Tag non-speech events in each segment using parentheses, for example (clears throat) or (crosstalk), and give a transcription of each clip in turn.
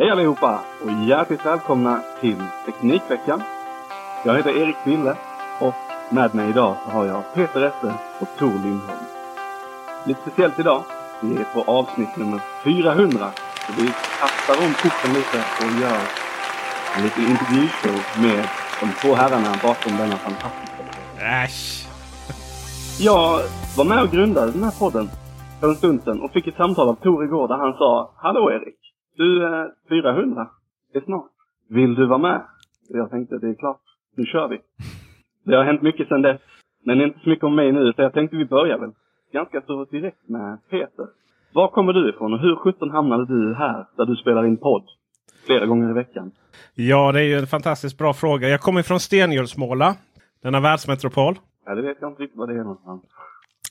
Hej allihopa och hjärtligt välkomna till Teknikveckan. Jag heter Erik Bille och med mig idag så har jag Peter Esse och Tor Lindholm. Lite speciellt idag. Vi är på avsnitt nummer 400. Så vi kastar om korten lite och gör en liten intervjushow med de två herrarna bakom denna fantastiska Äsch! (laughs) Jag var med och grundade den här podden för en stund sedan och fick ett samtal av Tor igår där han sa Hallå Erik! Du, eh, 400. Det är snart. Vill du vara med? Jag tänkte, det är klart. Nu kör vi. Det har hänt mycket sedan dess. Men inte så mycket om mig nu, så jag tänkte vi börjar väl ganska så direkt med Peter. Var kommer du ifrån och hur sjutton hamnade du här, där du spelar in podd flera gånger i veckan? Ja, det är ju en fantastiskt bra fråga. Jag kommer från Stengölsmåla. Denna världsmetropol. Ja, det vet jag inte riktigt vad det är någonstans.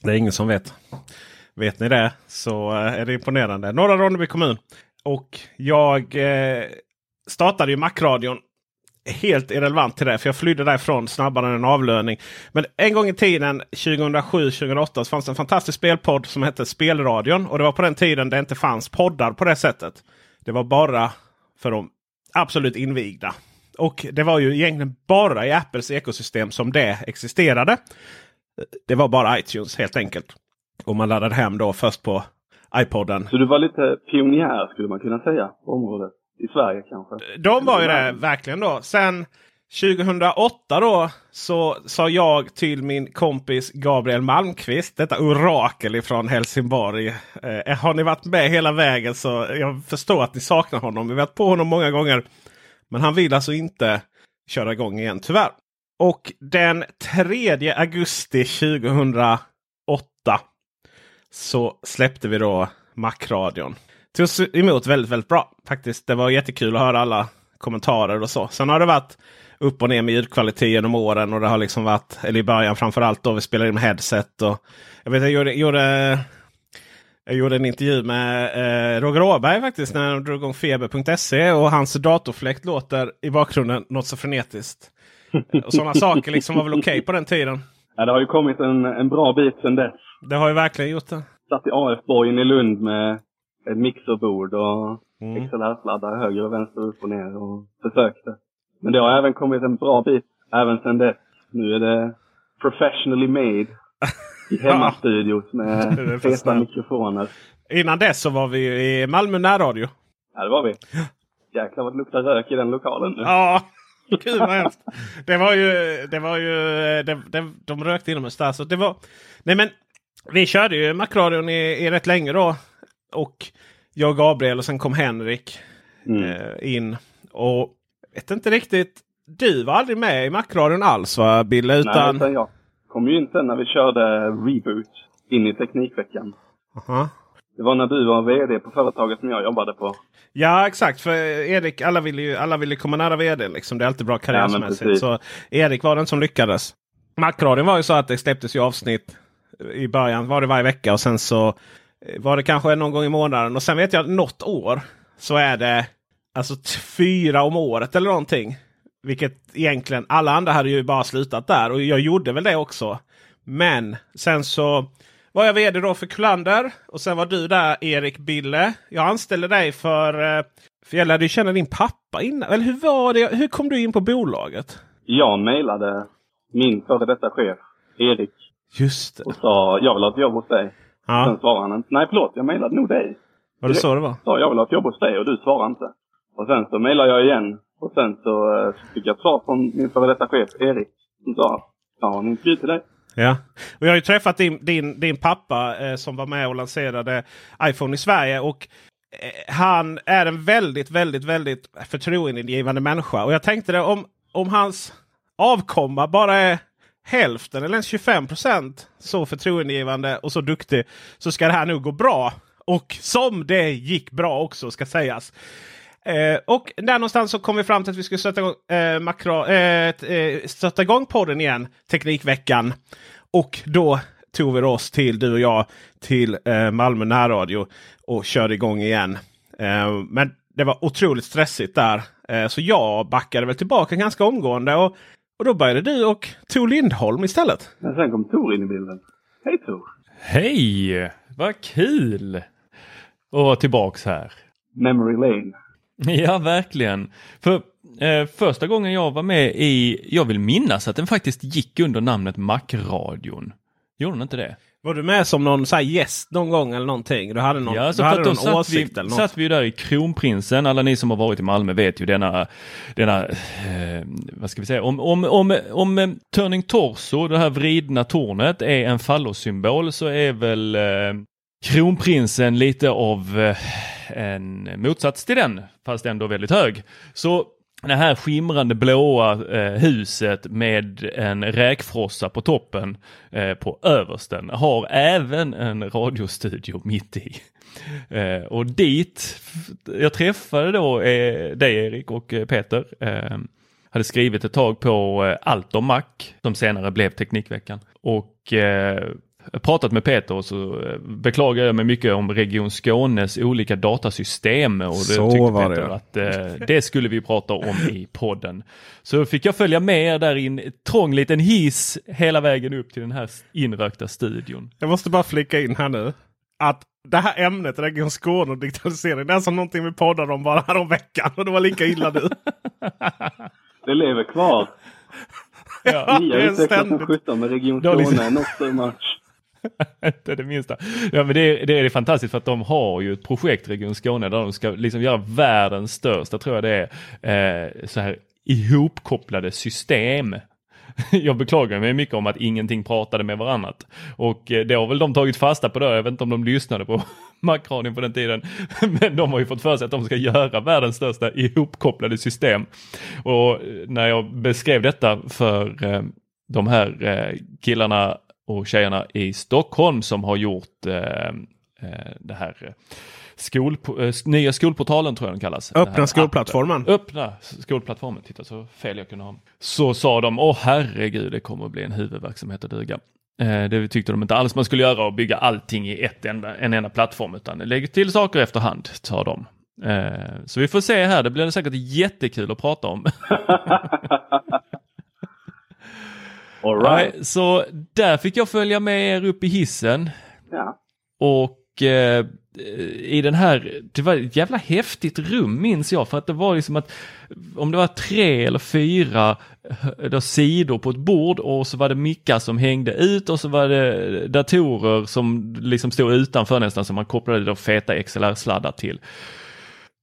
Det är ingen som vet. Vet ni det så eh, är det imponerande. Norra Ronneby kommun. Och jag eh, startade ju Macradion helt irrelevant till det. För jag flydde därifrån snabbare än en avlöning. Men en gång i tiden, 2007-2008, så fanns det en fantastisk spelpodd som hette Spelradion. Och det var på den tiden det inte fanns poddar på det sättet. Det var bara för de absolut invigda. Och det var ju egentligen bara i Apples ekosystem som det existerade. Det var bara iTunes helt enkelt. Och man laddade hem då först på iPoden. Så du var lite pionjär skulle man kunna säga på området. I Sverige kanske? De var ju det verkligen då. Sen 2008 då så sa jag till min kompis Gabriel Malmqvist, detta orakel ifrån Helsingborg. Eh, har ni varit med hela vägen så jag förstår att ni saknar honom. Vi har varit på honom många gånger. Men han vill alltså inte köra igång igen tyvärr. Och den 3 augusti 2008 så släppte vi då Macradion. Togs emot väldigt, väldigt bra faktiskt. Det var jättekul att höra alla kommentarer och så. Sen har det varit upp och ner med ljudkvalitet genom åren. Och det har liksom varit, eller i början framförallt då vi spelade in med headset. Och, jag vet jag gjorde, gjorde, jag gjorde en intervju med eh, Roger Åberg faktiskt när jag drog igång feber.se. Och hans datorfläkt låter i bakgrunden något så frenetiskt. (laughs) och sådana saker liksom var väl okej okay på den tiden. Ja, det har ju kommit en, en bra bit sedan dess. Det har ju verkligen gjort det. Satt i AF-borgen i Lund med ett mixerbord och mm. XLR-sladdar höger och vänster, upp och ner och försökte. Men det har även kommit en bra bit även sedan dess. Nu är det professionally made i (laughs) hemmastudios med (laughs) feta mikrofoner. Innan dess så var vi i Malmö närradio. Ja, det var vi. Jäklar vad det luktar rök i den lokalen nu. Ja, (laughs) gud vad hemskt. Det var ju, det var ju, det, det, de rökte inomhus där. Så det var, nej men vi körde ju Macradion i, i rätt länge då. Och jag och Gabriel och sen kom Henrik mm. eh, in. Och vet inte riktigt. Du var aldrig med i Macradion alls va Bille? Utan... Nej, utan jag kom ju in sen när vi körde Reboot in i Teknikveckan. Aha. Det var när du var VD på företaget som jag jobbade på. Ja exakt, för Erik, alla ville ju alla ville komma nära VD. Liksom. Det är alltid bra karriärmässigt. Ja, så Erik var den som lyckades. Macradion var ju så att det släpptes ju avsnitt. I början var det varje vecka och sen så var det kanske någon gång i månaden. Och sen vet jag något år så är det alltså fyra om året eller någonting. Vilket egentligen alla andra hade ju bara slutat där och jag gjorde väl det också. Men sen så var jag vd då för Kullander och sen var du där Erik Bille. Jag anställde dig för, eh, för jag lärde ju känna din pappa innan. Eller hur var det? Hur kom du in på bolaget? Jag mejlade min före detta chef Erik. Just det. Och sa jag vill ha ett jobb hos dig. Ja. Sen svarade han inte. Nej förlåt, jag mejlade nog dig. Var det så det var? Sa jag vill ha ett jobb hos dig och du svarade inte. Och sen så mejlade jag igen. Och sen så uh, fick jag svar från min före detta chef Erik. Som sa, jag har en intervju till dig. Ja, och jag har ju träffat din, din, din pappa eh, som var med och lanserade iPhone i Sverige. Och eh, han är en väldigt, väldigt, väldigt förtroendeingivande människa. Och jag tänkte det om, om hans avkomma bara är hälften eller ens 25 procent så förtroendeingivande och så duktig så ska det här nog gå bra. Och som det gick bra också ska sägas. Eh, och där någonstans så kom vi fram till att vi skulle sätta igång, eh, makro, eh, eh, sätta igång podden igen. Teknikveckan. Och då tog vi oss till, du och jag, till eh, Malmö närradio och körde igång igen. Eh, men det var otroligt stressigt där. Eh, så jag backade väl tillbaka ganska omgående. Och, och då började du och Tor Lindholm istället. Men sen kom Tor in i bilden. Hej Tor! Hej! Vad kul att vara tillbaks här. Memory lane. (laughs) Ja, verkligen. För eh, första gången jag var med i, jag vill minnas att den faktiskt gick under namnet Macradion. Gjorde den inte det? Var du med som någon så här gäst någon gång eller någonting? Du hade någon, ja, så du hade någon någon åsikt vi, eller något? satt vi där i Kronprinsen. Alla ni som har varit i Malmö vet ju denna, denna eh, vad ska vi säga, om, om, om, om eh, Turning Torso, det här vridna tornet, är en fallossymbol så är väl eh, Kronprinsen lite av eh, en motsats till den, fast ändå väldigt hög. Så det här skimrande blåa eh, huset med en räkfrossa på toppen eh, på översten har även en radiostudio mitt i. Eh, och dit, jag träffade då eh, dig Erik och eh, Peter. Eh, hade skrivit ett tag på eh, Allt om Mac som senare blev Teknikveckan. Och eh, pratat med Peter och så eh, beklagar jag mig mycket om Region Skånes olika datasystem. Och det så tyckte var Peter det. att eh, det skulle vi prata om i podden. Så fick jag följa med er där i en trång liten hiss hela vägen upp till den här inrökta studion. Jag måste bara flika in här nu. Att det här ämnet, Region Skåne och digitalisering, det är som någonting vi poddade om bara här om veckan. Och det var lika illa nu. (laughs) Det lever kvar. Ja, Nya det är utvecklas som sjutton med Region har liksom- Skåne. Not so much. Inte det minsta. Ja, men det, är, det är fantastiskt för att de har ju ett projekt Region Skåne där de ska liksom göra världens största, tror jag det är, eh, så här ihopkopplade system. Jag beklagar mig mycket om att ingenting pratade med varandra Och eh, det har väl de tagit fasta på då. Jag vet inte om de lyssnade på (laughs) Macradion på den tiden. Men de har ju fått för sig att de ska göra världens största ihopkopplade system. Och eh, när jag beskrev detta för eh, de här killarna och tjejerna i Stockholm som har gjort eh, eh, det här eh, skol, eh, nya skolportalen tror jag den kallas. Öppna skolplattformen. appen. Öppna skolplattformen. Titta så fel jag kunde ha. Så sa de, åh herregud det kommer att bli en huvudverksamhet att duga. Eh, det tyckte de inte alls man skulle göra och bygga allting i ett enda, en enda plattform utan lägg till saker efterhand, sa de. Så vi får se här, det blir säkert jättekul att prata om. (laughs) All right. Nej, så där fick jag följa med er upp i hissen Ja. och eh, i den här, det var ett jävla häftigt rum minns jag för att det var liksom att om det var tre eller fyra eh, då, sidor på ett bord och så var det mickar som hängde ut och så var det datorer som liksom stod utanför nästan som man kopplade då feta XLR-sladdar till.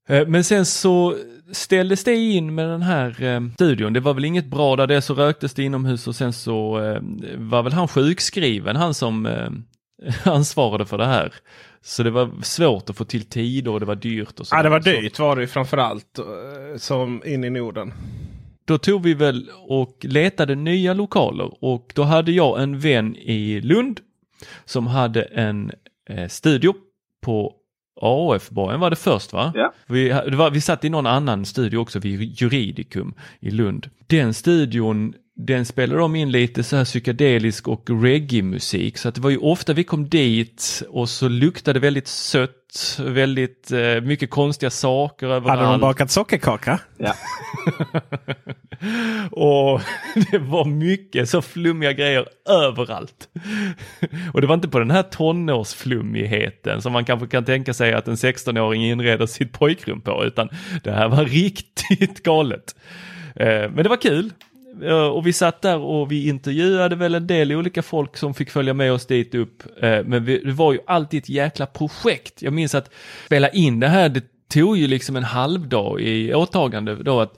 Eh, Men sen så ställdes det in med den här eh, studion. Det var väl inget bra där det så röktes det inomhus och sen så eh, var väl han sjukskriven, han som eh, (laughs) ansvarade för det här. Så det var svårt att få till tid och det var dyrt. Och så Ja, det var dyrt var det ju framförallt. eh, Som in i Norden. Då tog vi väl och letade nya lokaler och då hade jag en vän i Lund som hade en eh, studio på AF-borgen var det först va? Ja. Vi, var, vi satt i någon annan studio också vid Juridicum i Lund. Den studion den spelade de in lite så här psykedelisk och reggae-musik så att det var ju ofta vi kom dit och så luktade väldigt sött, väldigt eh, mycket konstiga saker överallt. Hade de bakat sockerkaka? Ja. (laughs) Och (laughs) det var mycket så flummiga grejer överallt. (laughs) Och det var inte på den här tonårsflummigheten som man kanske kan tänka sig att en 16-åring inreder sitt pojkrum på, utan det här var riktigt galet. Eh, Men det var kul. Eh, och vi satt där och vi intervjuade väl en del olika folk som fick följa med oss dit upp. Eh, men vi- det var ju alltid ett jäkla projekt. Jag minns att spela in det här, det tog ju liksom en halvdag i åtagande då att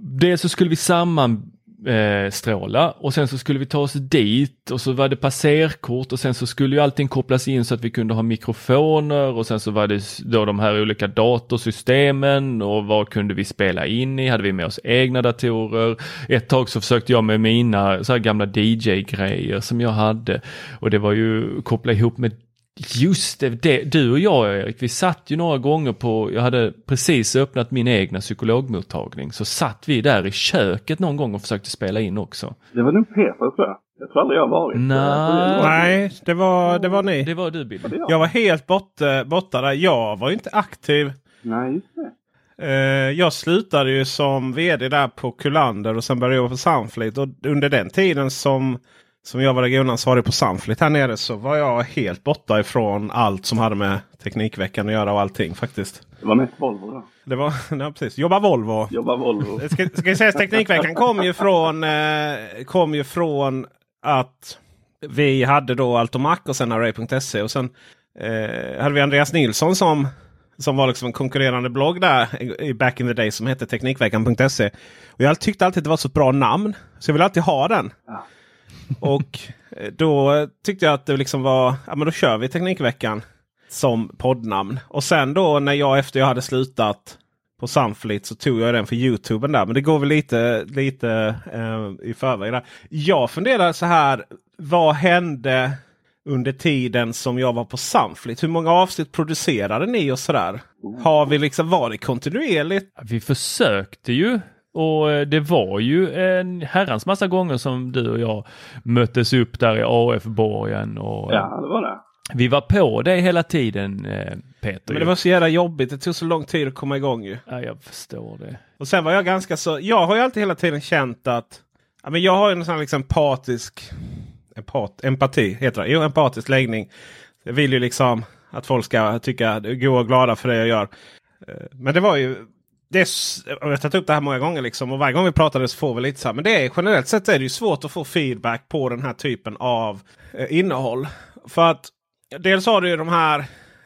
Dels så skulle vi samman eh, stråla och sen så skulle vi ta oss dit och så var det passerkort och sen så skulle ju allting kopplas in så att vi kunde ha mikrofoner och sen så var det då de här olika datorsystemen och vad kunde vi spela in i? Hade vi med oss egna datorer? Ett tag så försökte jag med mina så här gamla DJ-grejer som jag hade och det var ju koppla ihop med Just det, det, du och jag Erik, vi satt ju några gånger på, jag hade precis öppnat min egna psykologmottagning, så satt vi där i köket någon gång och försökte spela in också. Det var nog Peter tror jag. Jag tror aldrig jag varit. Nej. Nej, det var, det var ni. Det var du Billy. Var det jag? Jag var helt borta, borta där. Jag var ju inte aktiv. Nej, just det. Eh, jag slutade ju som vd där på Kullander och sen började jag på Sunfleet. Och under den tiden som, som jag var regionansvarig på Sunfleet här nere så var jag helt borta ifrån allt som hade med Teknikveckan att göra och allting faktiskt. Det var mest Volvo då. Det var, (laughs) nej, precis. Jobba Volvo. Jobba Volvo. Ska, ska jag säga Teknikveckan kom ju från, eh, kom ju från att vi hade då Altomac och sen Array.se. Och sen eh, hade vi Andreas Nilsson som, som var liksom en konkurrerande blogg där i back in the day som hette Teknikveckan.se. Och jag tyckte alltid att det var så ett bra namn. Så jag ville alltid ha den. Ja. Och eh, då tyckte jag att det liksom var, ja men då kör vi Teknikveckan som poddnamn. Och sen då när jag efter jag hade slutat på Sunflit så tog jag den för Youtuben där. Men det går väl lite, lite eh, i förväg. Där. Jag funderar så här. Vad hände under tiden som jag var på Sunflit? Hur många avsnitt producerade ni och sådär? Har vi liksom varit kontinuerligt? Vi försökte ju och eh, det var ju en herrans massa gånger som du och jag möttes upp där i AF-borgen och Ja, det var det. vi var på det hela tiden eh, Peter. Men ju. det var så jävla jobbigt. Det tog så lång tid att komma igång ju. Ja, jag förstår det. Och sen var jag ganska så. Jag har ju alltid hela tiden känt att ja, men jag har en sån här liksom empatisk empat, empati heter det. Jo, empatisk läggning. Jag vill ju liksom att folk ska tycka gå och glada för det jag gör. Eh, Men det var ju det är, jag har tagit upp det här många gånger liksom och varje gång vi pratade så får vi lite så här. Men det är generellt sett är det ju svårt att få feedback på den här typen av eh, innehåll. För att dels har du ju de här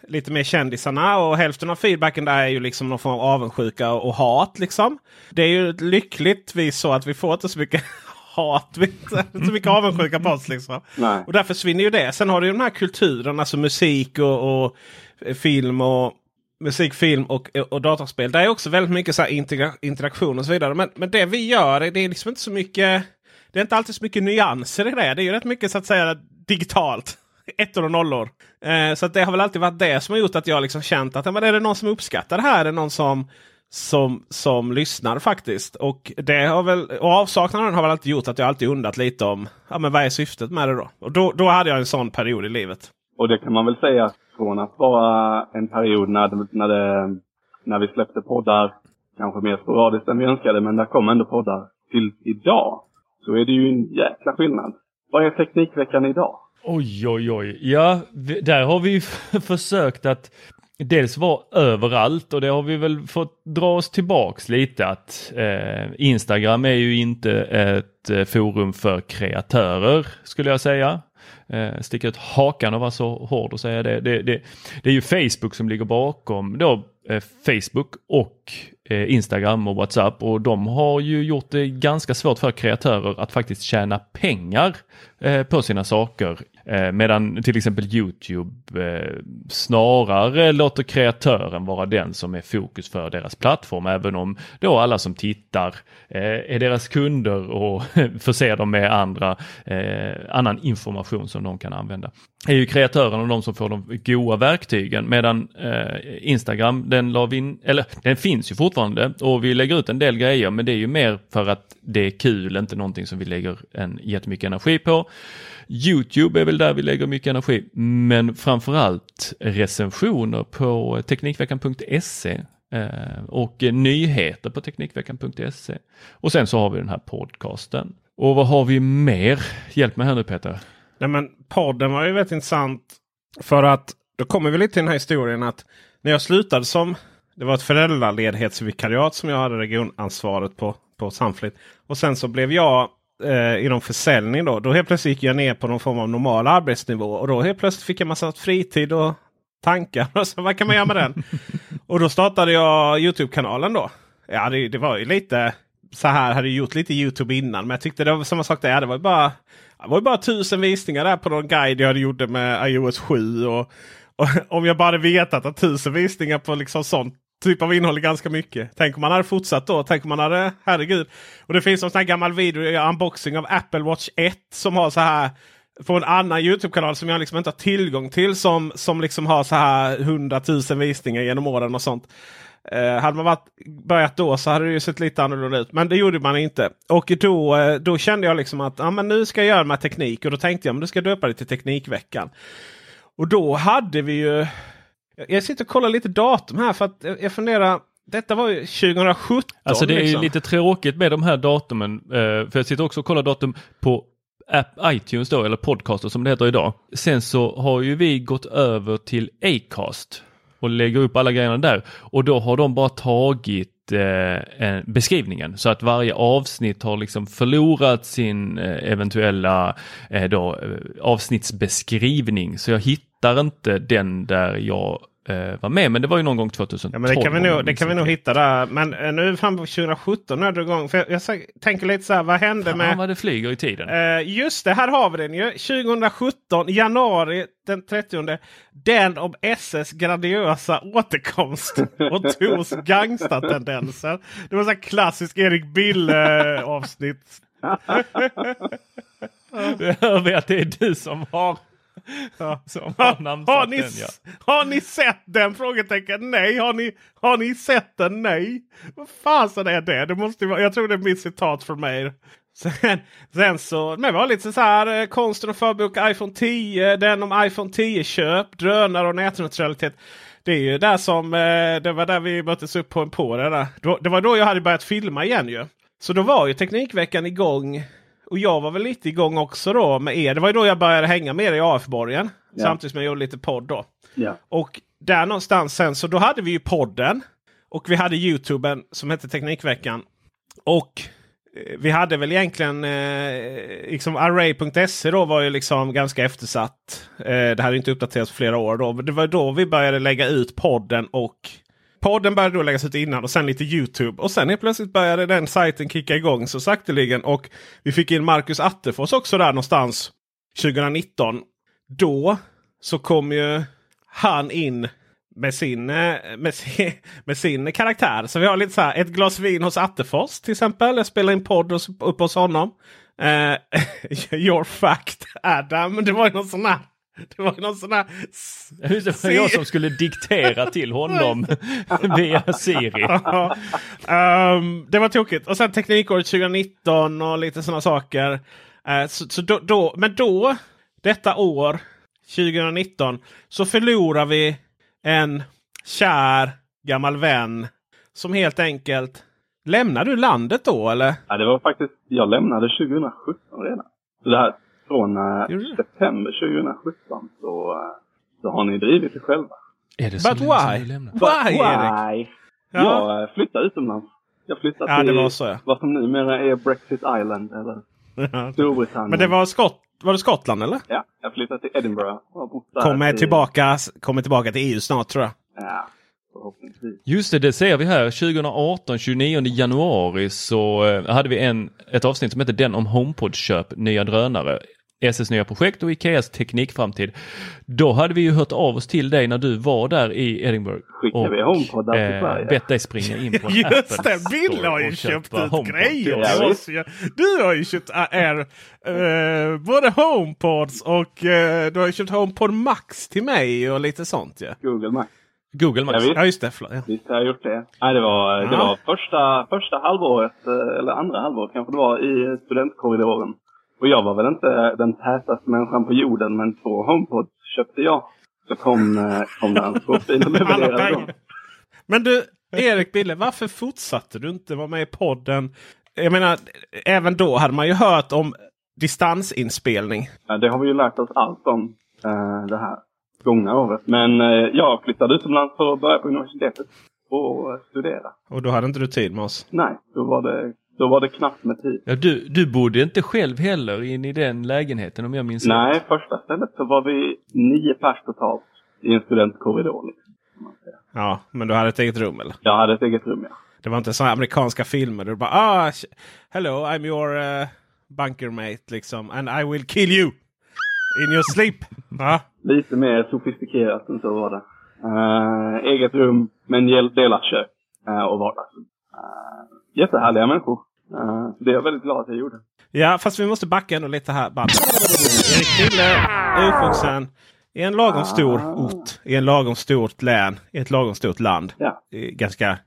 lite mer kändisarna och hälften av feedbacken där är ju liksom någon form av avundsjuka och, hat. liksom. Det är ju lyckligtvis så att vi får inte så mycket (laughs) hat, vi- så mycket avundsjuka på oss. Liksom. Nej. Och där försvinner ju det. Sen har du ju den här kulturen, alltså musik och, och eh, film och musik, film och, och datorspel. Där är också väldigt mycket så här integra- interaktion och så vidare. Men, men det vi gör, det är liksom inte så mycket. Det är inte alltid så mycket nyanser i det. Det är ju rätt mycket så att säga digitalt. (laughs) Ettor och nollor. Eh, så att det har väl alltid varit det som har gjort att jag liksom känt att ja, men är det någon som uppskattar det här? Är det någon som, som, som lyssnar faktiskt? Och, det har väl, och avsaknaden har väl alltid gjort att jag alltid undrat lite om ja, men vad är syftet med det då? Och då, då hade jag en sån period i livet. Och det kan man väl säga från att vara en period när, när, det, när vi släppte poddar, kanske mer sporadiskt än vi önskade, men där kom ändå poddar, till idag. Så är det ju en jäkla skillnad. Vad är Teknikveckan idag? Oj, oj, oj. Ja, vi, där har vi ju (laughs) försökt att dels vara överallt och det har vi väl fått dra oss tillbaks lite att eh, Instagram är ju inte ett eh, forum för kreatörer skulle jag säga. Eh, sticka ut hakan och vara så hård och säga det. Det, det. det är ju Facebook som ligger bakom då eh, Facebook och eh, Instagram och WhatsApp och de har ju gjort det ganska svårt för kreatörer att faktiskt tjäna pengar eh, på sina saker. Eh, medan till exempel Youtube eh, snarare låter kreatören vara den som är fokus för deras plattform. Även om då alla som tittar eh, är deras kunder och (laughs) förser dem med andra, annan information som de kan använda. Det är ju kreatören och de som får de goda verktygen medan Instagram den la vi in, eller den finns ju fortfarande och vi lägger ut en del grejer men det är ju mer för att det är kul, inte någonting som vi lägger en jättemycket energi på. Youtube är väl där vi lägger mycket energi, men framförallt recensioner på Teknikveckan.se eh, och nyheter på Teknikveckan.se. Och sen så har vi den här podcasten. Och vad har vi mer? Hjälp mig här nu Peter. Nej, men podden var ju väldigt intressant. För att då kommer vi lite till den här historien att när jag slutade som det var ett föräldraledighetsvikariat som jag hade regionansvaret på på Samflit. Och sen så blev jag eh, inom försäljning då. Då helt plötsligt gick jag ner på någon form av normal arbetsnivå. Och då helt plötsligt fick jag massa fritid och tankar. (laughs) Och så, vad kan man göra med den? (laughs) och då startade jag Youtube-kanalen då. Ja, det, det var ju lite så här. Hade gjort lite Youtube innan. Men jag tyckte det var samma sak där. Det var ju bara, det var bara tusen visningar där på någon guide jag hade gjort med iOS 7. Och, och (laughs) om jag bara hade vetat att tusen visningar på liksom sånt typ av innehåll ganska mycket. Tänk om man hade fortsatt då. Tänk om man hade, herregud. Och det finns en sån här gammal video, eh, unboxing av Apple Watch 1 som har så här på en annan Youtube-kanal som jag liksom inte har tillgång till. Som, som liksom har så här 100 000 visningar genom åren och sånt. Eh, hade man varit, börjat då så hade det ju sett lite annorlunda ut. Men det gjorde man inte. Och då, eh, då kände jag liksom att ah, men nu ska jag göra med teknik. Och då tänkte jag att du ska döpa det till Teknikveckan. Och då hade vi ju... Jag sitter och kollar lite datum här för att jag funderar. Detta var ju 2017. Alltså det är liksom. lite tråkigt med de här datumen. eh, För jag sitter också och kollar datum på app iTunes då, eller podcaster som det heter idag. Sen så har ju vi gått över till Acast och lägger upp alla grejerna där. Och då har de bara tagit eh, en- beskrivningen så att varje avsnitt har liksom förlorat sin eh, eventuella eh, då, eh, avsnittsbeskrivning. Så jag hittar inte den där jag eh, var med. Men det var ju någon gång 2012. Ja, men det kan vi nog, det kan vi nog hitta där. Men eh, nu framme på 2017. Nu är det igång. För jag, jag tänker lite så här, vad hände Fan med... vad det flyger i tiden. Eh, just det, här har vi den ju. 2017, januari den 30. Den om SS grandiosa återkomst och Tors gangstertendenser. Det var så klassisk Erik Bille avsnitt. Det (laughs) hör vi att det är du som har, Ja. (laughs) som har Har ni, den. Ja. har ni sett den? Frågetecken nej. Har ni, har ni sett den? Nej. Vad fasen är det? det måste vara, jag tror det är mitt citat från mig. Sen, sen så, men vi har lite så här eh, konsten att förboka iPhone 10. Den om iPhone 10-köp, drönare och nätneutralitet. Det är ju där som, eh, det var där vi möttes upp på en på det där. Det var då jag hade börjat filma igen ju. Så då var ju Teknikveckan igång. Och jag var väl lite igång också då med er. Det var ju då jag började hänga med er i AF-borgen. Ja. Samtidigt som jag gjorde lite podd då. Ja. Och där någonstans sen så då hade vi ju podden. Och vi hade Youtuben som hette Teknikveckan. Och eh, vi hade väl egentligen eh, liksom Array.se då var ju liksom ganska eftersatt. Eh, det hade inte uppdaterats på flera år då. Men det var då vi började lägga ut podden och Podden började då läggas ut innan och sen lite Youtube. Och sen helt plötsligt började den sajten kicka igång så sakteligen. Och vi fick in Marcus Attefors också där någonstans 2019. Då så kom ju han in med sin, eh, med sin, (laughs) med sin karaktär. Så vi har lite så här ett glas vin hos Attefors till exempel. Jag spelar in podd hos, upp hos honom. Uh, (laughs) Your fact Adam. Det var ju någon sån här. Det var någon sån här. Det var jag som skulle diktera till honom (laughs) via Siri. Ehm, det var tokigt. Och sen Teknikåret 2019 och lite sådana saker. Eh, så, så då, då, men då, detta år, 2019, så förlorar vi en kär gammal vän. Som helt enkelt Lämnar du landet då eller? Ja, det var faktiskt, jag lämnade 2017 redan. Så det här från eh, september 2017 så, eh, så har ni drivit det själva. Är det så But why? lämnade? Why Erik? Ja. Ja. Jag eh, flyttade utomlands. Jag flyttade Ja, till det var så, ja. vad som numera är Brexit Island eller (laughs) Storbritannien. Men det var, Skott, var det Skottland eller? Ja, jag flyttade till Edinburgh. Kommer i- tillbaka, kommer tillbaka till EU snart tror jag. Ja, förhoppningsvis. Just det, det ser vi här. 2018, 29 januari så hade vi en, ett avsnitt som heter Den om HomePod-köp, nya drönare. SS nya projekt och Ikeas teknikframtid. Då hade vi ju hört av oss till dig när du var där i Edinburgh. Skickade vi HomePod till Sverige? bett dig springa in på (laughs) en Just det, Bill har ju och köpt ut grejer Ja, ju. Du har ju köpt äh, Air, eh, både HomePods och eh, du har ju köpt HomePod Max till mig och lite sånt ju. Ja. Google Max. Google Max. Ja, visst. ja, just det. Förlåt. Ja. Visst har jag gjort det. Nej, det var, det Ja. var första, första halvåret, eh, eller andra halvåret kanske det var, i studentkorridoren. Och jag var väl inte den tätaste människan på jorden, men två HomePods köpte jag. Så kom, eh, kom där en skåpbil och levererade dem. Men du, Erik Bille, varför fortsatte du inte vara med i podden? Jag menar, även då hade man ju hört om distansinspelning. Ja, det har vi ju lärt oss allt om eh, det här gångna året. Men eh, jag flyttade utomlands för att börja på universitetet och eh, studera. Och då hade inte du tid med oss. Nej, då var det, då var det knappt med tid. Ja, du, du bodde inte själv heller in i den lägenheten om jag minns rätt. Nej, första stället så var vi nio pers totalt i en studentkorridor. Liksom. Ja, men du hade ett eget rum eller? Jag hade ett eget rum, ja. Det var inte sådana amerikanska filmer. Du bara ah, hello I'm your uh, bunker mate liksom. And I will kill you. In your sleep. (laughs) Ja. Lite mer sofistikerat än så var det. Eh, eget rum, men del- delat kök uh, och vardagsrum. Uh, jättehärliga människor. Uh, det är jag väldigt glad att jag gjorde. Ja, fast vi måste backa ändå lite här. Erik Krille, uppvuxen i en lagom stor ah. ort, i en lagom stort län, i ett lagom stort land. Ja. Ganska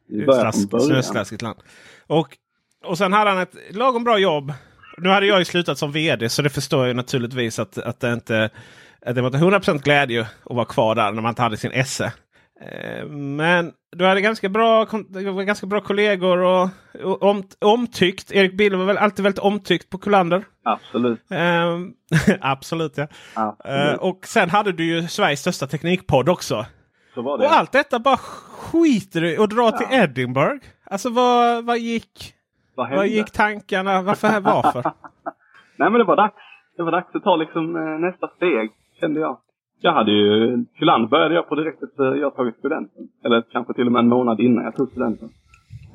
snöslaskigt land. Och, och sen hade han ett lagom bra jobb. Nu hade jag ju slutat som vd så det förstår jag naturligtvis att, att det inte att det var inte 100% glädje att vara kvar där när man inte hade sin esse. Eh, men du hade ganska bra, ganska bra kollegor och, om, omtyckt. Erik Bille var väl alltid väldigt omtyckt på Kullander. Absolut. Eh, (laughs) absolut ja. Absolut. Eh, och sen hade du ju Sveriges största teknikpodd också. Så var det. Och allt detta bara skiter du och drar ja. till Edinburgh. Alltså vad, vad gick vad, vad gick tankarna? Varför? Varför? (laughs) Nej men det var dags. Det var dags att ta liksom eh, nästa steg kände jag. Jag hade ju, Kulan började jag på direkt efter jag tagit studenten. Eller kanske till och med en månad innan jag tog studenten.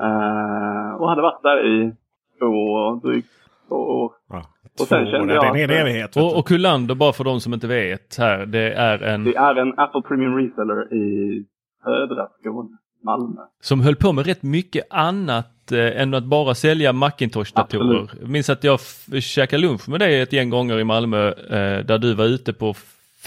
Uh, och hade varit där i två, drygt två år. Ja, och sen kände jag... Det är en evighet. Och, och Kullander, bara för de som inte vet här, det är en... Det är en Apple Premium Reseller i södra Skåne, Malmö. Som höll på med rätt mycket annat eh, än att bara sälja Macintosh-datorer. Jag minns att jag käkade lunch med dig ett gäng gånger i Malmö eh, där du var ute på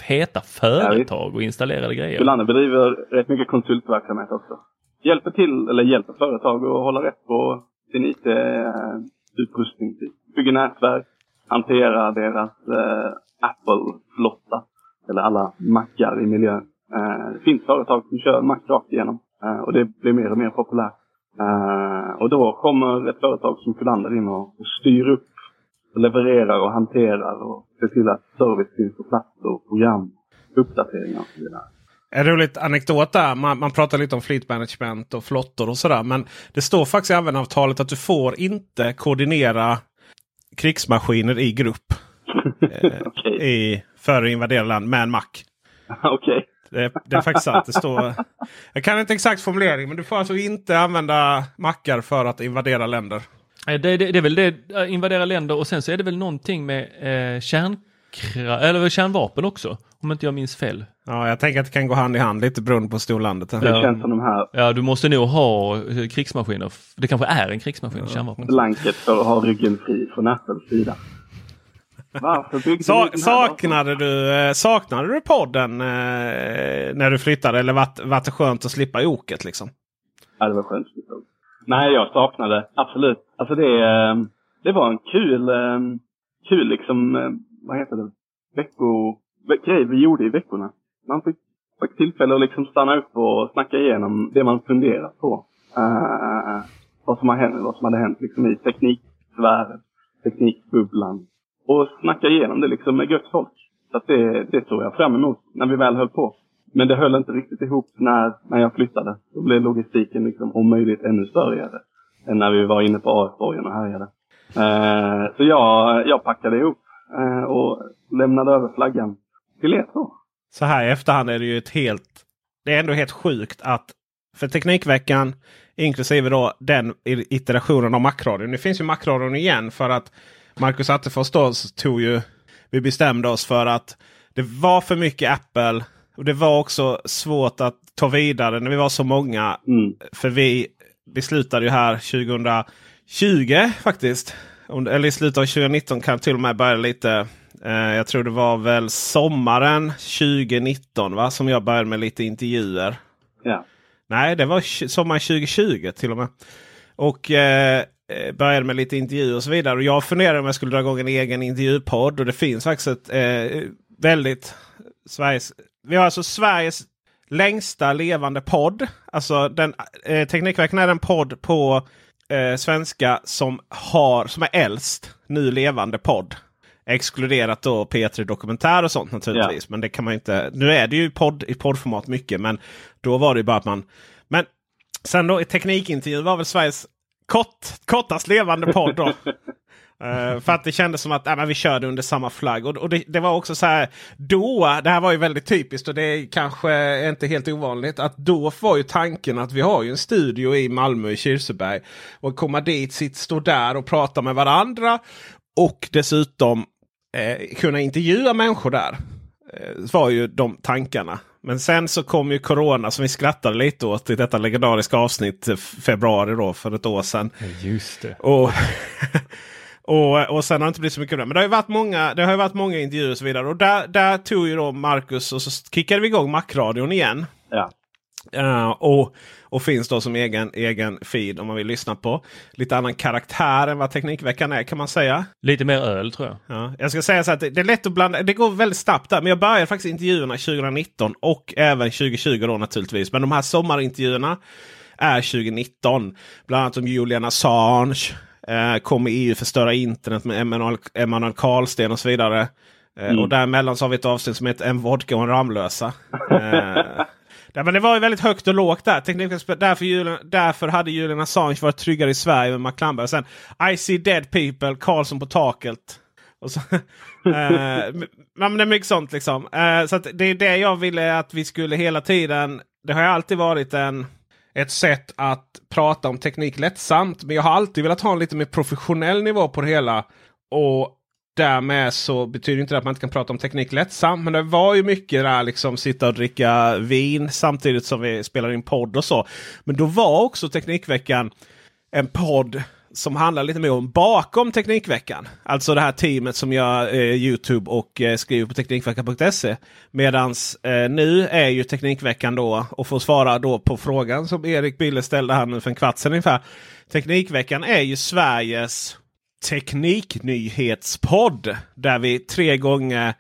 feta företag och installerade grejer. Kullander bedriver rätt mycket konsultverksamhet också. Hjälper till, eller hjälper företag att hålla rätt på sin IT-utrustning. Bygger nätverk, hanterar deras eh, Apple-flotta. Eller alla mackar i miljön. Eh, det finns företag som kör mack rakt igenom. Eh, och det blir mer och mer populärt. Eh, och då kommer ett företag som Kullander in och, och styr upp levererar och hanterar och ser till att service finns på plats och program, uppdateringar och så vidare. En rolig anekdot där. Man, man pratar lite om fleet management och flottor och sådär. Men det står faktiskt i användaravtalet att du får inte koordinera krigsmaskiner i grupp. (laughs) Eh, okay. i, för att invadera land med en Mac. (laughs) Okay. Det, det, är faktiskt sant. Det står, jag kan inte exakt formulering men du får alltså inte använda mackar för att invadera länder. Det, det, det, är väl det, invadera länder och sen så är det väl någonting med eh, kärnkra eller kärnvapen också. Om inte jag minns fel. Ja, jag tänker att det kan gå hand i hand lite beroende på storlandet. Det ja. känns som de här. Ja, du måste nog ha eh, krigsmaskiner. Det kanske är en krigsmaskin, ja. kärnvapen. Blanket för att ha ryggen fri från Apples sida. Varför Sa saknade, du, eh, saknade du podden eh, när du flyttade? Eller var, var det skönt att slippa oket liksom? Ja, det var skönt Nej, jag saknade absolut. Alltså det, eh, det var en kul, eh, kul liksom, eh, vad heter det, vecko, grej vi gjorde i veckorna. Man fick, fick tillfälle att liksom stanna upp och snacka igenom det man funderat på. Uh, vad, som har hänt, vad som hade hänt liksom i tekniksfären, teknikbubblan. Och snacka igenom det liksom med gött folk. Så att det, det såg jag fram emot när vi väl höll på. Men det höll inte riktigt ihop när, när jag flyttade. Då blev logistiken liksom om möjligt ännu större än när vi var inne på AF-borgen och härjade. Eh, så jag, jag packade ihop eh, och lämnade över flaggan till er två. Så här i efterhand är det ju ett helt... Det är ändå helt sjukt att för Teknikveckan inklusive då den iterationen av Macradion. Nu finns ju Macradion igen för att Marcus Attefors då tog ju... Vi bestämde oss för att det var för mycket Apple och Det var också svårt att ta vidare när vi var så många. Mm. För vi beslutade ju här 2020 faktiskt. Eller i slutet av 2019 kan till och med börja lite. Eh, jag tror det var väl sommaren 2019 va? som jag började med lite intervjuer. Ja. Nej, det var sommaren 2020 till och med. Och eh, eh, började med lite intervjuer och så vidare. Och jag funderade om jag skulle dra igång en egen intervjupodd. Och det finns faktiskt ett eh, väldigt Sveriges vi har alltså Sveriges längsta levande podd. Alltså den, eh, Teknikveckan är den podd på eh, svenska som, har, som är äldst nu levande podd. Exkluderat då P3 Dokumentär och sånt naturligtvis. Ja. Men det kan man inte. Nu är det ju podd i poddformat mycket. Men då var det bara att man. Men sen då i Teknikintervjun var väl Sveriges kort, kortast levande podd. Då. (laughs) Uh, för att det kändes som att äh, vi körde under samma flagg. Och, och det, det, var också så här då, det här var ju väldigt typiskt och det är kanske inte helt ovanligt. Att då var ju tanken att vi har ju en studio i Malmö i Kirseberg. Och komma dit, sitt, stå där och prata med varandra. Och dessutom eh, kunna intervjua människor där. Eh, var ju de tankarna. Men sen så kom ju Corona som vi skrattade lite åt i detta legendariska avsnitt februari då för ett år sedan. Just det. Och (laughs) Och, och sen har det inte blivit så mycket av det. Men det har ju varit många, det har varit många intervjuer och så vidare. Och där, där tog ju då Marcus och så kickade vi igång Macradion igen. Ja. Uh, och, och finns då som egen, egen feed om man vill lyssna på. Lite annan karaktär än vad Teknikveckan är kan man säga. Lite mer öl tror jag. Ja, jag ska säga så att det, det är lätt att blanda. Det går väldigt snabbt där. Men jag började faktiskt intervjuerna 2019 och även 2020 då naturligtvis. Men de här sommarintervjuerna är 2019. Bland annat om Julian Assange. Eh, kommer EU förstöra internet med Emanuel, Emanuel Karlsten och så vidare. Eh, mm. Och däremellan så har vi ett avsnitt som heter En vodka och en Ramlösa. Eh, (laughs) Ja, men det var ju väldigt högt och lågt där. Därför, Julian, därför hade Julian Assange varit tryggare i Sverige med. Och sen I see dead people, Karlsson på taket. Och så, (laughs) eh, men det är mycket sånt liksom. Eh, så det är det jag ville att vi skulle hela tiden. Det har ju alltid varit en, ett sätt att prata om teknik lättsamt. Men jag har alltid velat ha en lite mer professionell nivå på det hela. Och Därmed så betyder inte det att man inte kan prata om teknik lättsamt. Men det var ju mycket där liksom sitta och dricka vin samtidigt som vi spelar in podd och så. Men då var också Teknikveckan en podd som handlar lite mer om bakom Teknikveckan. Alltså det här teamet som gör eh, Youtube och eh, skriver på Teknikveckan.se. Medans eh, nu är ju Teknikveckan då, och får svara då på frågan som Erik Bille ställde här nu för en kvart sedan ungefär. Teknikveckan är ju Sveriges tekniknyhetspodd. Där vi tre gånger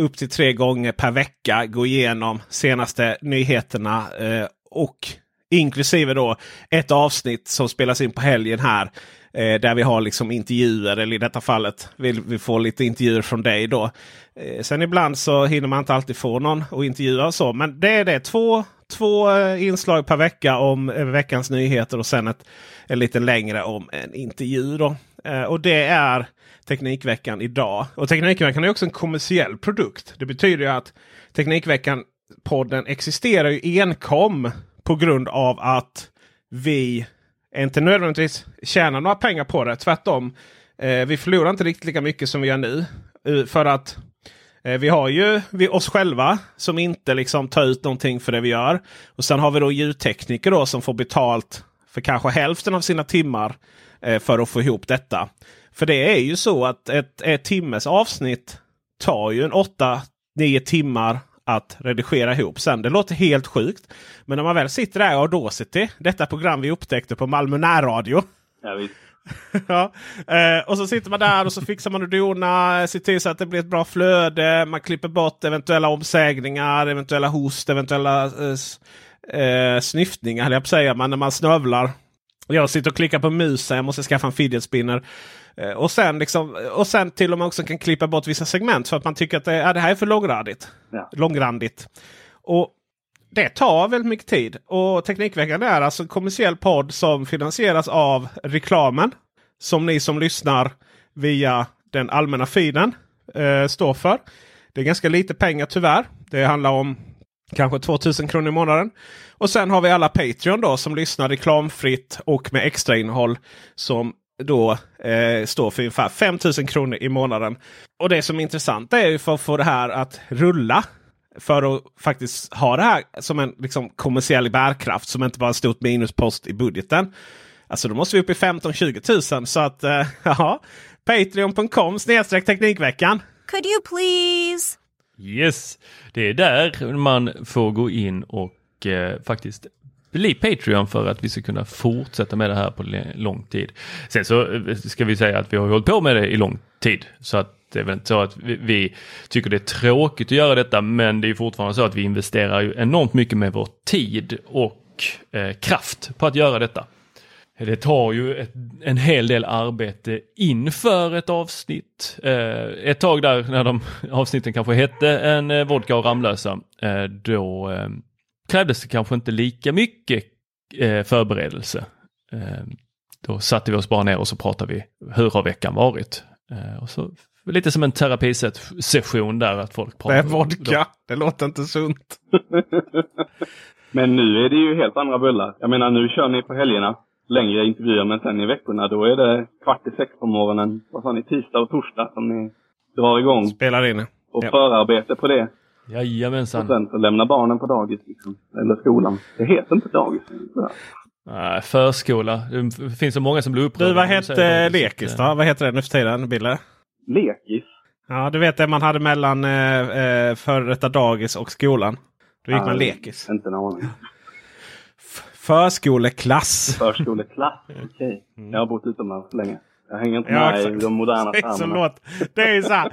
upp till tre gånger per vecka går igenom senaste nyheterna. Eh, och inklusive då ett avsnitt som spelas in på helgen här. Eh, där vi har liksom intervjuer, eller i detta fallet vill vi få lite intervjuer från dig då. Eh, sen ibland så hinner man inte alltid få någon att intervjua och så. Men det är det. Två, två eh, inslag per vecka om eh, veckans nyheter och sen ett, en lite längre om en intervju. Då. Eh, och det är Teknikveckan idag. Och Teknikveckan är också en kommersiell produkt. Det betyder ju att Teknikveckan-podden existerar ju enkom på grund av att vi inte nödvändigtvis tjänar några pengar på det. Tvärtom. Eh, vi förlorar inte riktigt lika mycket som vi gör nu. Eh, för att eh, vi har ju vi, oss själva som inte liksom tar ut någonting för det vi gör. Och sen har vi då ljudtekniker då som får betalt för kanske hälften av sina timmar Eh, för att få ihop detta. För det är ju så att ett, ett timmes avsnitt tar ju en 8-9 timmar att redigera ihop sen. Det låter helt sjukt. Men när man väl sitter där och Audacity, detta program vi upptäckte på Malmö närradio. Ja, (laughs) ja. Eh, och så sitter man där och så fixar man och donar. Ser till så att det blir ett bra flöde. Man klipper bort eventuella omsägningar, eventuella host, eventuella eh, eh, snyftningar. Jag på säga. Men när man snövlar jag sitter och klickar på musen. Jag måste skaffa en fidget spinner. Eh, och sen, liksom, och sen till och med också kan klippa bort vissa segment för att man tycker att det, ja, det här är för långrandigt. Ja. långrandigt. Och det tar väldigt mycket tid. Och Teknikveckan är alltså en kommersiell podd som finansieras av reklamen. Som ni som lyssnar via den allmänna feeden eh, står för. Det är ganska lite pengar tyvärr. Det handlar om kanske 2000 kronor i månaden. Och sen har vi alla Patreon då som lyssnar reklamfritt och med extra innehåll som då eh, står för ungefär 5000 kronor i månaden. Och det som är intressant är ju för att få det här att rulla. För att faktiskt ha det här som en liksom, kommersiell bärkraft som inte bara en stort minuspost i budgeten. Alltså då måste vi upp i 15-20 000 så att eh, (laughs) ja. Patreon.com snedstreck Teknikveckan. Could you please? Yes, det är där man får gå in och och eh, faktiskt bli Patreon för att vi ska kunna fortsätta med det här på lång tid. Sen så eh, ska vi säga att vi har hållit på med det i lång tid så att det är väl inte så att vi, vi, tycker det är tråkigt att göra detta men det är fortfarande så att vi investerar ju enormt mycket med vår tid och eh, kraft på att göra detta. Det tar ju ett, en hel del arbete inför ett avsnitt. Eh, ett tag där när de avsnitten kanske hette en eh, vodka och Ramlösa, eh, då eh, krävdes det kanske inte lika mycket eh, förberedelse. Eh, då satte vi oss bara ner och så pratade vi, hur har veckan varit? Eh, och så Lite som en terapisession där att folk pratar. Det är vodka, det låter inte sunt. (laughs) men nu är det ju helt andra bullar. Jag menar nu kör ni på helgerna längre intervjuer men sen i veckorna då är det kvart i sex på morgonen. Vad sa ni? Tisdag och torsdag som ni drar igång. Spelar in. Och ja. förarbete på det. Jajamensan. Och sen så lämna barnen på dagis liksom. Eller skolan. Det heter inte dagis. Uh, förskola. Det finns så många som blir upprörda. Du, vad heter lekis då? Vad heter det nu för tiden, Bille? Lekis? Ja, du vet det man hade mellan eh, eh före detta dagis och skolan. Då gick ah, man lekis. Inte en aning. Förskoleklass. Förskoleklass, (laughs) okej. Okay. Mm. Jag har bott utomlands länge. Jag hänger inte ja, med i de moderna termerna. Det är så här.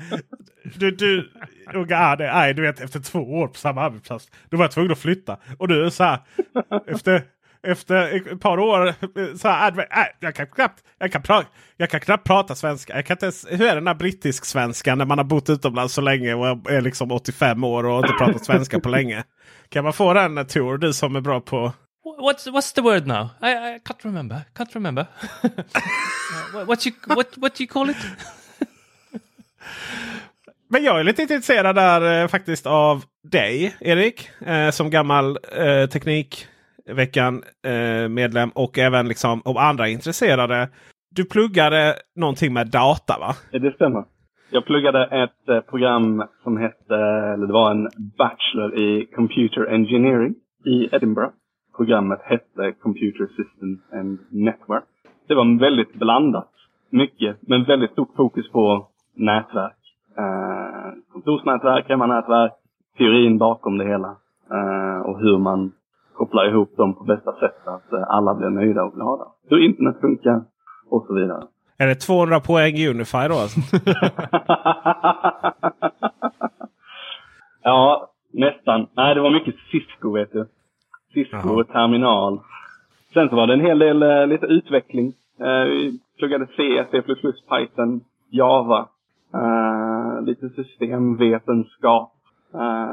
Du, du, ja, det, nej, du vet efter två år på samma arbetsplats. Då var jag tvungen att flytta. Och du är så här. Efter, efter ett par år. Så här, jag, kan knappt, jag, kan pra, jag kan knappt prata svenska. Jag kan inte ens, hur är den där brittisk svenskan när man har bott utomlands så länge och är liksom 85 år och inte pratat svenska på länge. Kan man få den Tor, du som är bra på What's what's the word now? I, I can't remember. Can't remember. (laughs) uh, what you what what do you call it? (laughs) Men jag är lite intresserad där eh, faktiskt av dig Erik. Eh, som gammal eh, Teknikveckan eh, medlem och även liksom om andra intresserade. Du pluggade någonting med data va? Det stämmer. Jag pluggade ett eh, program som hette, eller det var en Bachelor i Computer Engineering i Edinburgh programmet hette Computer Systems and Network. Det var väldigt blandat. Mycket, men väldigt stort fokus på nätverk. Eh, kontorsnätverk, hemmanätverk, teorin bakom det hela. Eh, och hur man kopplar ihop dem på bästa sätt så att eh, alla blir nöjda och glada. Hur internet funkar och så vidare. Är det 200 poäng i Unify då? Alltså? (laughs) ja, nästan. Nej, det var mycket Cisco vet du. Cisco Aha. terminal. Sen så var det en hel del uh, lite utveckling. Uh, vi pluggade C, C++, Python, Java. Uh, lite systemvetenskap.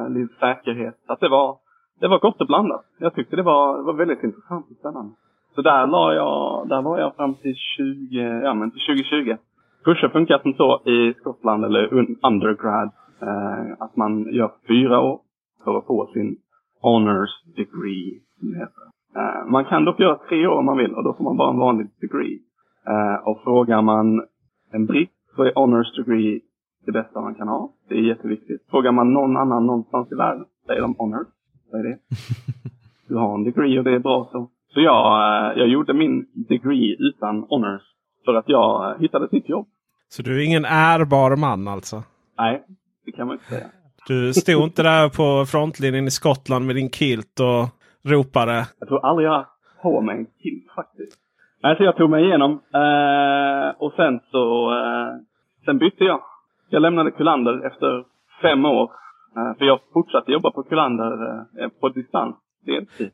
lite säkerhet. Att det var, det var gott och blandat. Jag tyckte det var, det var väldigt intressant och spännande. Så där, la jag, där var jag fram till 20, ja men till 2020. Kurser funkar som så i Skottland eller undergrad. att man gör fyra år för att få sin honors degree. Uh, man kan dock göra tre år om man vill och då får man bara en vanlig degree. Uh, och frågar man en britt så är honors degree det bästa man kan ha. Det är jätteviktigt. Frågar man någon annan någonstans i världen säger de honors. Vad är det? (laughs) Du har en degree och det är bra så. Så jag, uh, jag gjorde min degree utan honors för att jag hittade ett nytt jobb. Så du är ingen ärbar man alltså? Nej, det kan man inte säga. Du stod inte där på frontlinjen i Skottland med din kilt och ropade? Jag tror aldrig jag har på mig en kilt faktiskt. Nej, så jag tog mig igenom eh, och sen så eh, sen bytte jag. Jag lämnade Kullander efter fem år. Eh, för jag fortsatte jobba på Kullander eh, på distans.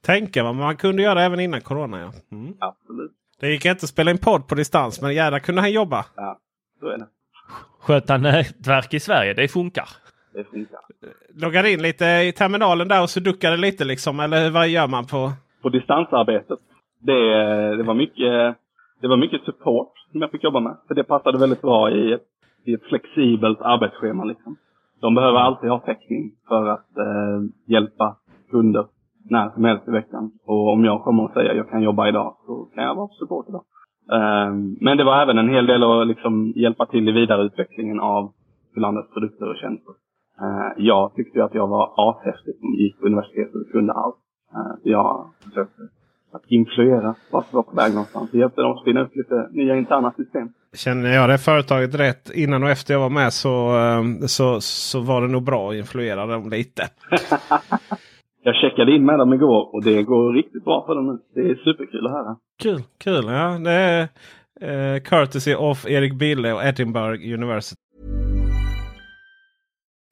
Tänka vad man kunde göra även innan Corona. Ja. Mm. Absolut. Det gick inte att spela in podd på distans men jävlar kunde han jobba. Ja, så är det. Sköta nätverk i Sverige, det funkar det funkar. Loggar in lite i terminalen där och så duckar det lite liksom? Eller vad gör man på? På distansarbetet. Det, det, var mycket, det var mycket support som jag fick jobba med. För det passade väldigt bra i ett, i ett flexibelt arbetsschema. Liksom. De behöver alltid ha täckning för att eh, hjälpa kunder när som helst i veckan. Och om jag kommer och säger att jag kan jobba idag så kan jag vara support idag. Eh, men det var även en hel del att liksom hjälpa till i vidareutvecklingen av landets produkter och tjänster. Uh, jag tyckte att jag var ashäftig som gick på universitetet och kunde allt. Uh, så jag försökte att influera vart vi var på väg någonstans. Jag hjälpte dem att spinna upp lite nya interna system. Känner jag det företaget rätt innan och efter jag var med så, uh, så, så var det nog bra att influera dem lite. (laughs) jag checkade in med dem igår och det går riktigt bra för dem nu. Det är superkul att höra. Kul, kul. Ja, det är uh, courtesy of Erik Bille och Edinburgh University.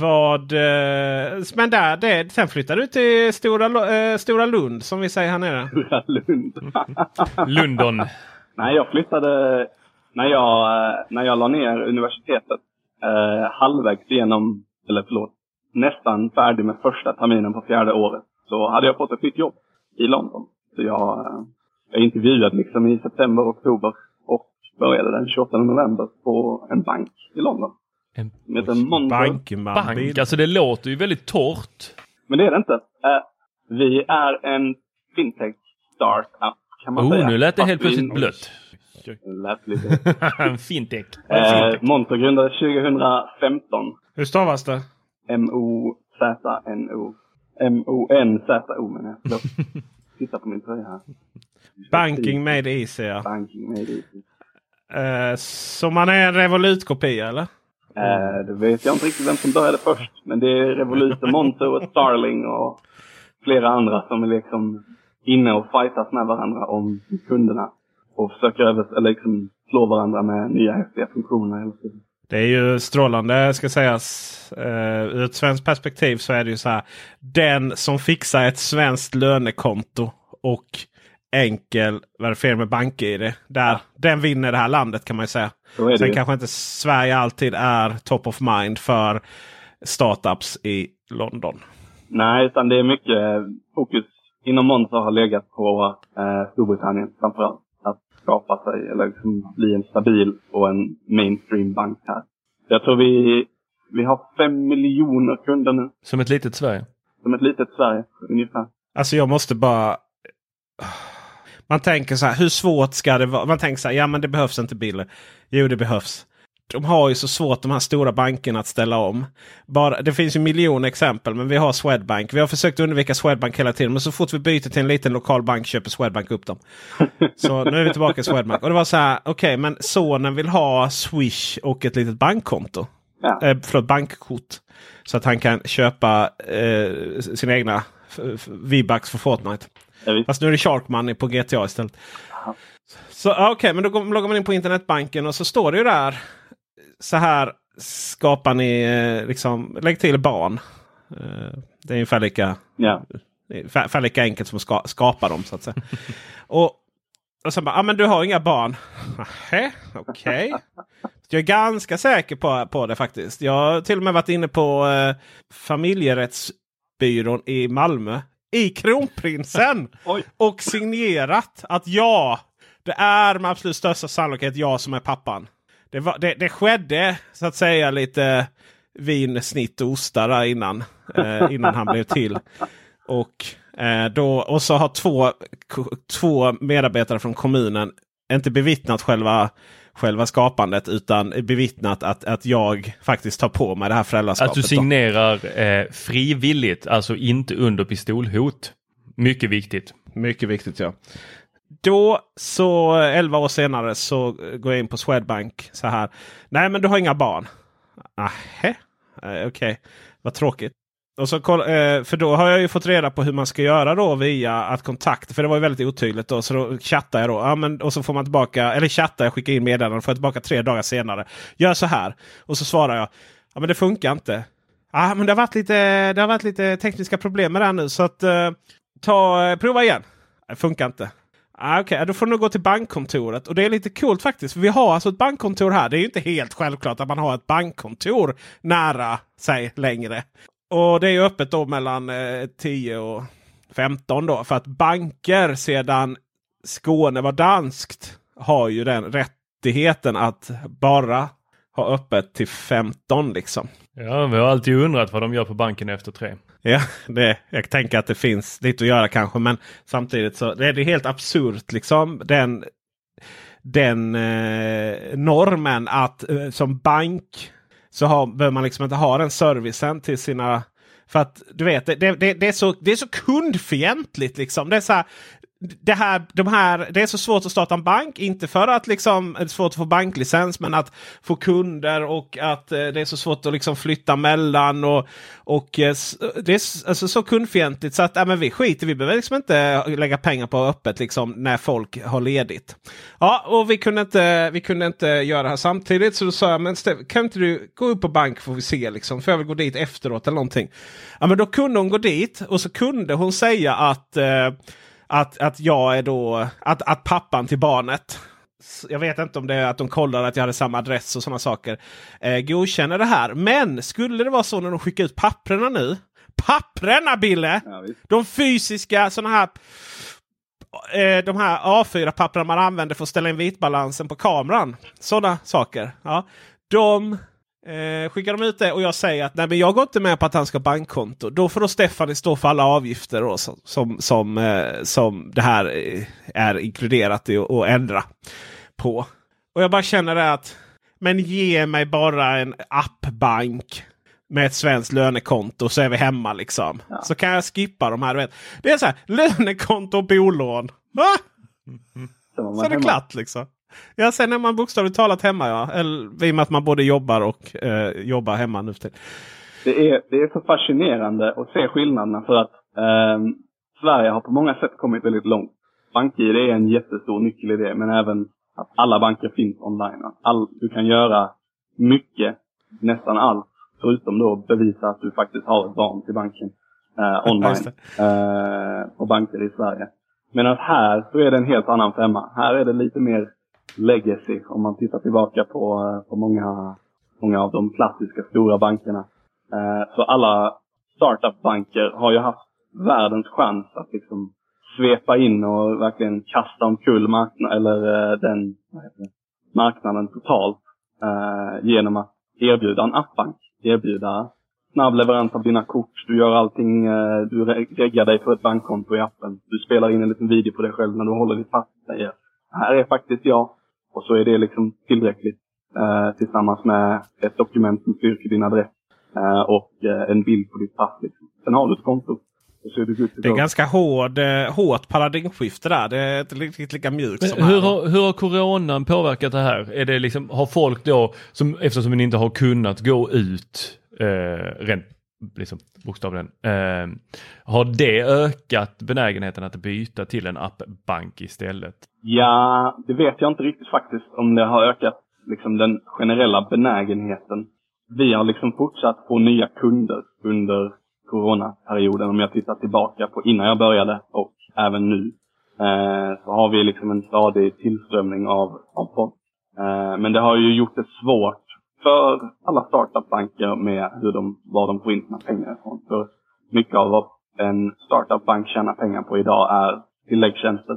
Vad... Eh, men där, det, sen flyttade du till Stora, eh, Stora Lund som vi säger här nere. Stora Lund. (laughs) London. Nej, jag flyttade när jag, när jag la ner universitetet. Eh, halvvägs igenom, eller förlåt, nästan färdig med första terminen på fjärde året. Så hade jag fått ett nytt jobb i London. Så jag, eh, jag intervjuade liksom i september, oktober och började den 28 november på en bank i London. En. Bankman. bank. Alltså det låter ju väldigt torrt. Men det är det inte. Eh, vi är en fintech startup kan man Oh, säga. nu lät det Fast helt vi- plötsligt blött. Lät lite. (laughs) en fintech. eh, Monzo grundades 2015. Hur stavas det? M-O-Z-N-O. M-O-N-Z-O menar jag. (laughs) Titta på min tröja här. Banking made easy ja. Banking made easy. Eh, så man är en Revolut-kopia eller? Eh, det vet jag inte riktigt vem som började först. Men det är Revolut, och och Starling och flera andra som är liksom inne och fightas med varandra om kunderna. Och försöker över, eller liksom slå varandra med nya häftiga funktioner hela tiden. Det är ju strålande ska sägas. Uh, ur ett svenskt perspektiv så är det ju så här. Den som fixar ett svenskt lönekonto och enkel verifiering med bank-id. Där, Den vinner det här landet kan man ju säga. Det Sen ju. kanske inte Sverige alltid är top of mind för startups i London. Nej, utan det är mycket fokus inom Monzo har legat på eh, Storbritannien framförallt. Att skapa sig, eller liksom bli en stabil och en mainstream bank här. Jag tror vi, vi har fem miljoner kunder nu. Som ett litet Sverige. Som ett litet Sverige ungefär. Alltså jag måste bara... Man tänker så här, hur svårt ska det vara? Man tänker så här, ja men det behövs inte Bill. Jo det behövs. De har ju så svårt de här stora bankerna att ställa om. Bara, det finns ju miljoner exempel men vi har Swedbank. Vi har försökt undvika Swedbank hela tiden men så fort vi byter till en liten lokal bank köper Swedbank upp dem. (laughs) Så nu är vi tillbaka i Swedbank. Och det var så här, okej men sonen vill ha Swish och ett litet bankkonto. Ja. Eh, förlåt, bankkort. Så att han kan köpa eh, sina egna V-bucks för Fortnite. Ja. Fast nu är det Shark Money på GTA istället. Så ja, okej, men då loggar man in på internetbanken och så står det ju där. Så här skapar ni eh, liksom, lägg till barn. Eh, det är ungefär lika, Ja. ungefär lika enkelt som att ska, skapa dem så att säga. (laughs) och, och sen bara, ah, men du har inga barn. Okej. (laughs) Jag är ganska säker på, på det faktiskt. Jag har till och med varit inne på eh, familjerättsbyrån i Malmö. I Kronprinsen! (laughs) Och signerat att ja, det är med absolut största sannolikhet jag som är pappan. Det, var, det, det skedde så att säga lite vin, snitt och ostar där innan, eh, innan han blev till. Och, eh, då, och så har två, två medarbetare från kommunen inte bevittnat själva, själva skapandet utan bevittnat att, att jag faktiskt tar på mig det här föräldraskapet. Att du signerar eh, frivilligt, alltså inte under pistolhot. Mycket viktigt. Mycket viktigt ja. Då så 11 år senare så går jag in på Swedbank så här. Nej men du har inga barn. Nähä, eh, okej. Vad tråkigt. Och så eh, för då har jag ju fått reda på hur man ska göra då via att kontakta. För det var ju väldigt otydligt då. Så då chattar jag då. Ja, men, och så får man tillbaka, eller chattar jag, skickar in meddelanden och får jag tillbaka tre dagar senare. Gör så här. Och så svarar jag. Ja men det funkar inte. Ja men det har varit lite, det har varit lite tekniska problem med det här nu. Så att eh, ta, eh, prova igen. Det funkar inte. Ah, Okej, då får du nog gå till bankkontoret. Och det är lite coolt faktiskt. För vi har alltså ett bankkontor här. Det är ju inte helt självklart att man har ett bankkontor nära sig längre. Och det är öppet då mellan eh, 10 och 15 då. För att banker sedan Skåne var danskt har ju den rättigheten att bara ha öppet till 15 liksom. Ja, vi har alltid undrat vad de gör på banken efter tre. Ja, det, jag tänker att det finns lite att göra kanske. Men samtidigt så det är det helt absurt liksom. Den, den eh, normen att eh, som bank så har, behöver man liksom inte ha den servicen till sina för att du vet, det, det, det, är, så, det är så kundfientligt. Liksom. Det är så här, det, här, de här, det är så svårt att starta en bank. Inte för att liksom, det är svårt att få banklicens men att få kunder och att eh, det är så svårt att liksom flytta mellan. Och, och eh, Det är alltså så kundfientligt så att äh, men vi skiter Vi behöver liksom inte lägga pengar på öppet liksom, när folk har ledigt. Ja, och vi kunde inte, vi kunde inte göra det här samtidigt. Så då sa jag, men Steve, kan inte du gå upp på bank får vi se. Liksom, för jag vill gå dit efteråt eller någonting. Ja, men då kunde hon gå dit och så kunde hon säga att eh, att, att jag är då, att, att pappan till barnet jag vet inte om det är att de kollar att jag hade samma adress och sådana saker. Eh, godkänner det här. Men skulle det vara så när de skickar ut papprena nu. Papprena Bille! Ja, de fysiska sådana här eh, de här A4-papperna man använder för att ställa in vitbalansen på kameran. Sådana saker. Ja. De Eh, skickar de ut det och jag säger att nej, men jag går inte med på att han ska bankkonto. Då får då Stephanie stå för alla avgifter då, som, som, som, eh, som det här eh, är inkluderat i att ändra på. Och jag bara känner det att men ge mig bara en appbank med ett svenskt lönekonto så är vi hemma liksom. Ja. Så kan jag skippa de här. Vet. Det är så här lönekonto och bolån. Va? Så, så är det klart liksom. Ja, sen är man bokstavligt talat hemma. Ja. Eller, I och med att man både jobbar och eh, jobbar hemma nu till. Det är, det är så fascinerande att se skillnaderna för att eh, Sverige har på många sätt kommit väldigt långt. BankID är en jättestor nyckel i det, men även att alla banker finns online. All, du kan göra mycket, nästan allt, förutom då bevisa att du faktiskt har ett barn till banken eh, online. Eh, och banker i Sverige. Medan här så är det en helt annan femma. Här är det lite mer legacy om man tittar tillbaka på, eh, på många, många av de klassiska stora bankerna. Eh, så alla startup-banker har ju haft världens chans att liksom svepa in och verkligen kasta omkull marknaden, eller eh, den marknaden totalt genom att erbjuda en appbank. Erbjuda snabb leverans av dina kort. Du gör allting. Du reggar dig för ett bankkonto i appen. Du spelar in en liten video på dig själv när du håller ditt pass. Säger, här är faktiskt jag. Och så är det liksom tillräckligt eh, tillsammans med ett dokument som styrker din adress eh, och eh, en bild på ditt pass. Liksom. Sen har du ett konto. Det är ganska hård, eh, hårt paradigmskifte där. Det är inte riktigt lika mjukt som hur har, hur har coronan påverkat det här? Är det liksom, har folk då, som, eftersom ni inte har kunnat gå ut eh, rent liksom, bokstavligen. Eh, har det ökat benägenheten att byta till en appbank istället? Ja, det vet jag inte riktigt faktiskt om det har ökat liksom, den generella benägenheten. Vi har liksom fortsatt få nya kunder under coronaperioden om jag tittar tillbaka på innan jag började och även nu. Eh, så har vi liksom en stadig tillströmning av, av folk. Eh, men det har ju gjort det svårt för alla startupbanker med hur de, var de får in sina pengar ifrån. För mycket av vad en startupbank tjänar pengar på idag är tilläggstjänster.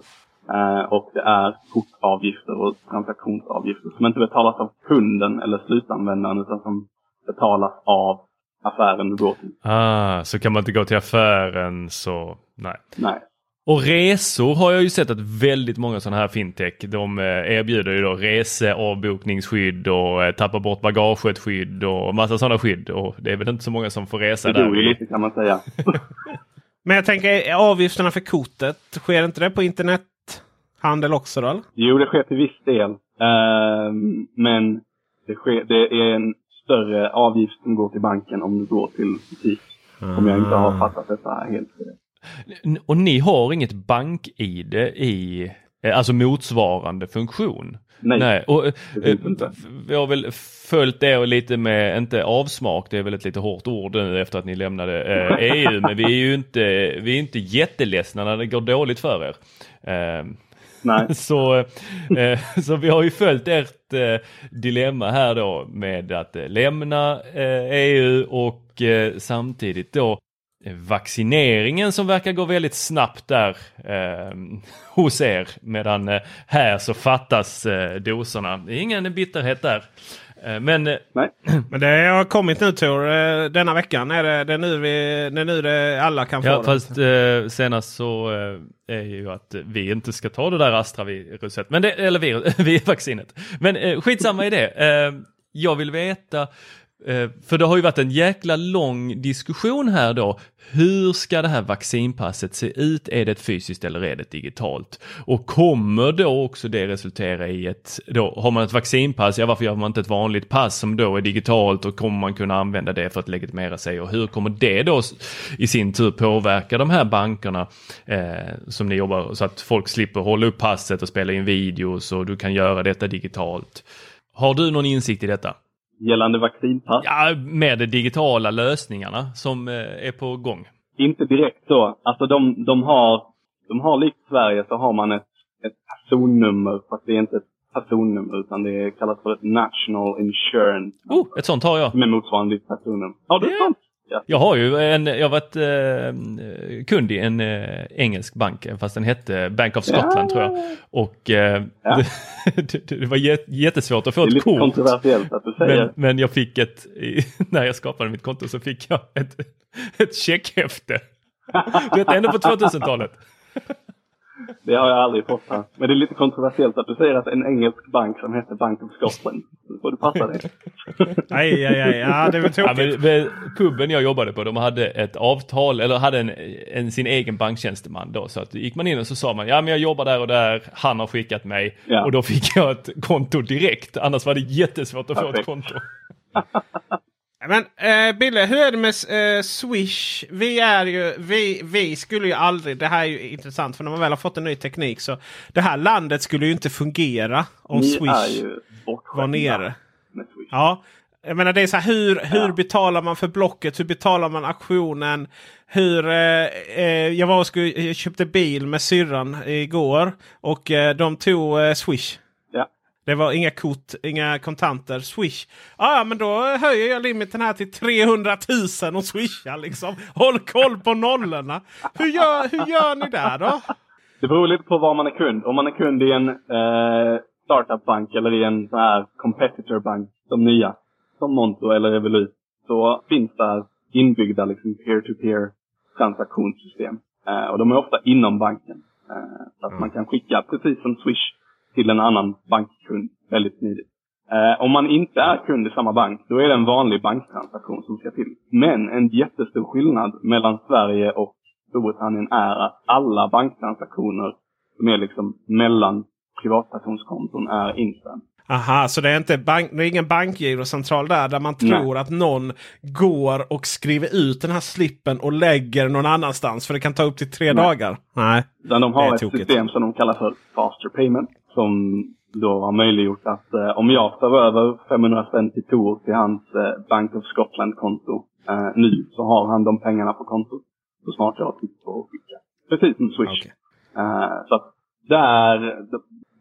Eh, och det är kortavgifter och transaktionsavgifter som inte betalas av kunden eller slutanvändaren utan som betalas av affären du går till. Ah, så kan man inte gå till affären så nej. Nej. Och resor har jag ju sett att väldigt många sådana här fintech de eh, erbjuder ju då reseavbokningsskydd och eh, tappa bort bagaget skydd och massa sådana skydd. Och det är väl inte så många som får resa det där. Det lite kan man säga. (laughs) Men jag tänker avgifterna för kortet, sker inte det på internethandel också då? Jo, det sker till viss del. Uh, men det, sker, det är en större avgift som går till banken om du går till butik. Mm. Om jag inte har fattat detta helt rätt. Och ni har inget bank-id i, eh, alltså motsvarande funktion? Nej, Nej. Och, eh, vi har väl följt det lite med, inte avsmak, det är väl ett lite hårt ord nu efter att ni lämnade eh, EU, (laughs) men vi är ju inte, vi är inte jätteledsna när det går dåligt för er. Eh, Nej. (laughs) så, eh, så vi har ju följt ert eh, dilemma här då med att lämna EU e och samtidigt då vaccineringen som verkar gå väldigt snabbt där eh, (laughs) hos er. Medan eh, här så fattas eh, doserna. Det är ingen bitterhet där. Eh, Men eh, Nej. (clears throat) Men det har kommit nu Tor. eh, Denna veckan är det, det, är nu vi, det är nu det alla kan få Ja, det. fast eh, senast så eh, är ju att vi inte ska ta det där Astra-viruset. Men det, eller virus, (laughs) vi vaccinet. Men eh, skitsamma i det. Eh, jag vill veta, Eh, för det har ju varit en jäkla lång diskussion här då. Hur ska det här vaccinpasset se ut? Är det ett fysiskt eller är det ett digitalt? Och kommer då också det resultera i ett, då har man ett vaccinpass, ja varför gör man inte ett vanligt pass som då är digitalt och kommer man kunna använda det för att legitimera sig och hur kommer det då i sin tur påverka de här bankerna eh, som ni jobbar så att folk slipper hålla upp passet och spela in videos och du kan göra detta digitalt. Har du någon insikt i detta? Gällande vaccinpass? Ja, med de digitala lösningarna som eh, är på gång. Inte direkt så. Alltså de, de har, de har likt Sverige så har man ett, ett personnummer fast det är inte ett personnummer utan det kallas för ett National Insurance. Oh, ett sånt har jag. Är motsvarande ditt personnummer. Har du ett sånt? Ja. Jag har ju en, jag har varit eh, kund i en eh, engelsk bank, fast den hette Bank of Scotland Ja. tror jag. Och eh, Ja. (laughs) det, det var jät- jättesvårt att få Det är ett lite kort. kontroversiellt att du säger. Men, men jag fick ett, (laughs) när jag skapade mitt konto så fick jag ett, (laughs) ett checkhäfte. Detta ändå på 2000-talet. Det har jag aldrig fått här. Men det är lite kontroversiellt att du säger att en engelsk bank som heter Bank of Scotland. Då får du passa dig. Aj, aj, aj. Ja, det är väl Ja, tråkigt. men, men puben jag jobbade på, de hade ett avtal, eller hade en, en, sin egen banktjänsteman då. Så att gick man in och så sa man, ja men jag jobbar där och där, han har skickat mig. Ja. Och då fick jag ett konto direkt, annars var det jättesvårt att få ett Perfekt. konto. (laughs) Men eh, Bille, hur är det med eh, Swish? Vi är ju, vi, vi skulle ju aldrig, det här är ju intressant för när man väl har fått en ny teknik så det här landet skulle ju inte fungera om Ni Swish var nere. Swish. Ja, jag menar det är så här, hur, hur Ja. betalar man för blocket? Hur betalar man auktionen? Hur, eh, eh, jag var och skulle, jag köpte bil med syrran igår och eh, de tog eh, Swish. Det var inga kort, inga kontanter. Swish. Ah, ja, men då höjer jag limiten här till 300 000 och swishar liksom. Håll koll på nollorna. Hur gör, hur gör ni där då? Det beror lite på var man är kund. Om man är kund i en eh, startup-bank eller i en sån här competitor-bank som nya, som Monto eller Revolut, så finns där inbyggda liksom, peer-to-peer transaktionssystem. Eh, och de är ofta inom banken. Eh, så att man kan skicka, precis som Swish, till en annan bankkund väldigt smidigt. Eh, om man inte är kund i samma bank, då är det en vanlig banktransaktion som ska till. Men en jättestor skillnad mellan Sverige och Storbritannien är att alla banktransaktioner som är liksom mellan privatpersonskonton är instant. Aha, så det är, inte bank, det är ingen bankgirocentral där, där man tror att någon går och skriver ut den här slippen och lägger någon annanstans. För det kan ta upp till tre Nej. dagar. Nej. Utan de har ett tokigt. system som de kallar för Faster Payment. Som då har möjliggjort att eh, om jag för över 500 spänn till Tor till hans eh, Bank of Scotland-konto eh, nu så har han de pengarna på kontot. Så snart jag trycker på och skicka. Precis som Swish. Okej. Eh, så att där,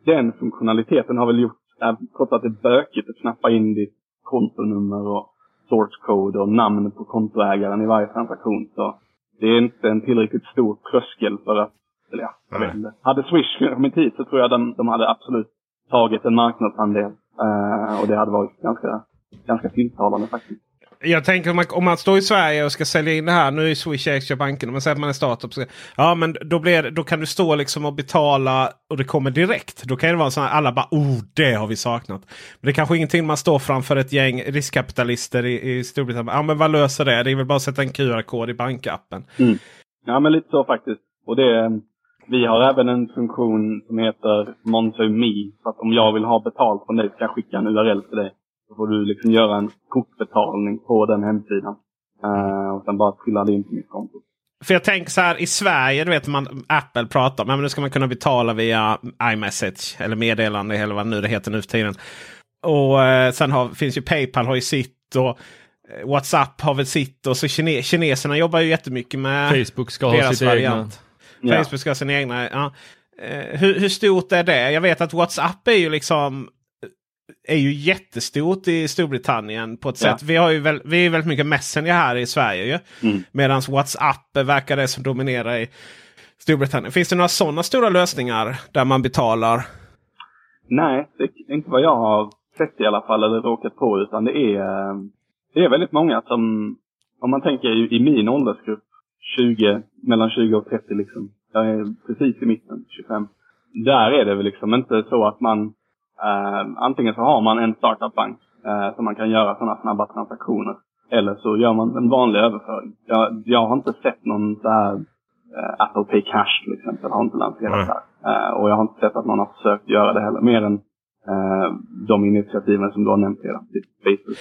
den funktionaliteten har väl gjort, eh, trots att det är bökigt att knappa in ditt kontonummer och source code och namn på kontoägaren i varje transaktion. Så det är inte en tillräckligt stor tröskel för att, ja, jag vet inte. Hade Swish (laughs) kommit hit så tror jag de, de hade absolut tagit en marknadsandel. Eh, och det hade varit ganska, ganska tilltalande faktiskt. Jag tänker om man, om man står i Sverige och ska sälja in det här. Nu är Swish ägs av banken. Om man säger att man är startup. Så, ja men då, blir det, då kan du stå liksom och betala och det kommer direkt. Då kan det vara så här alla bara oh det har vi saknat. Men det är kanske ingenting man står framför ett gäng riskkapitalister i, i Storbritannien. Ja men vad löser det? Det är väl bara att sätta en QR-kod i bankappen. Ja, men lite så faktiskt. Och det, vi har även en funktion som heter Monzo Me. Så att om jag vill ha betalt från dig så kan jag skicka en URL till dig. Så får du liksom göra en kortbetalning på den hemsidan. Eh, och sen bara trillar det in på mitt konto. För jag tänker så här i Sverige, du vet man Apple pratar om men nu ska man kunna betala via iMessage eller meddelande eller vad nu det heter nu för tiden. Och eh, sen har, finns ju Paypal har ju sitt och eh, WhatsApp har väl sitt och så kine, kineserna jobbar ju jättemycket med Facebook ska ha sitt egna. Ja. Facebook ska ha sin egna. Ja. Eh, hur, hur stort är det? Jag vet att WhatsApp är ju liksom är ju jättestort i Storbritannien på ett Ja. sätt. Vi, har ju väl, vi är väldigt mycket Messenger här i Sverige. Ju. Mm. Medan WhatsApp verkar det som dominerar i Storbritannien. Finns det några sådana stora lösningar där man betalar? Nej, det är inte vad jag har sett i alla fall, eller råkat på, utan det är, det är väldigt många som, om man tänker i, i min åldersgrupp, 20, mellan 20 och 30 liksom. Jag är precis i mitten, 25. Där är det väl liksom inte så att man, eh, antingen så har man en startup-bank eh, som man kan göra sådana snabba transaktioner. Eller så gör man en vanlig överföring. Jag, jag har inte sett någon så här eh, Apple Pay Cash till exempel har inte lanserat där. Eh, och jag har inte sett att någon har försökt göra det heller. Mer än eh, de initiativen som du har nämnt redan. Typ Facebook.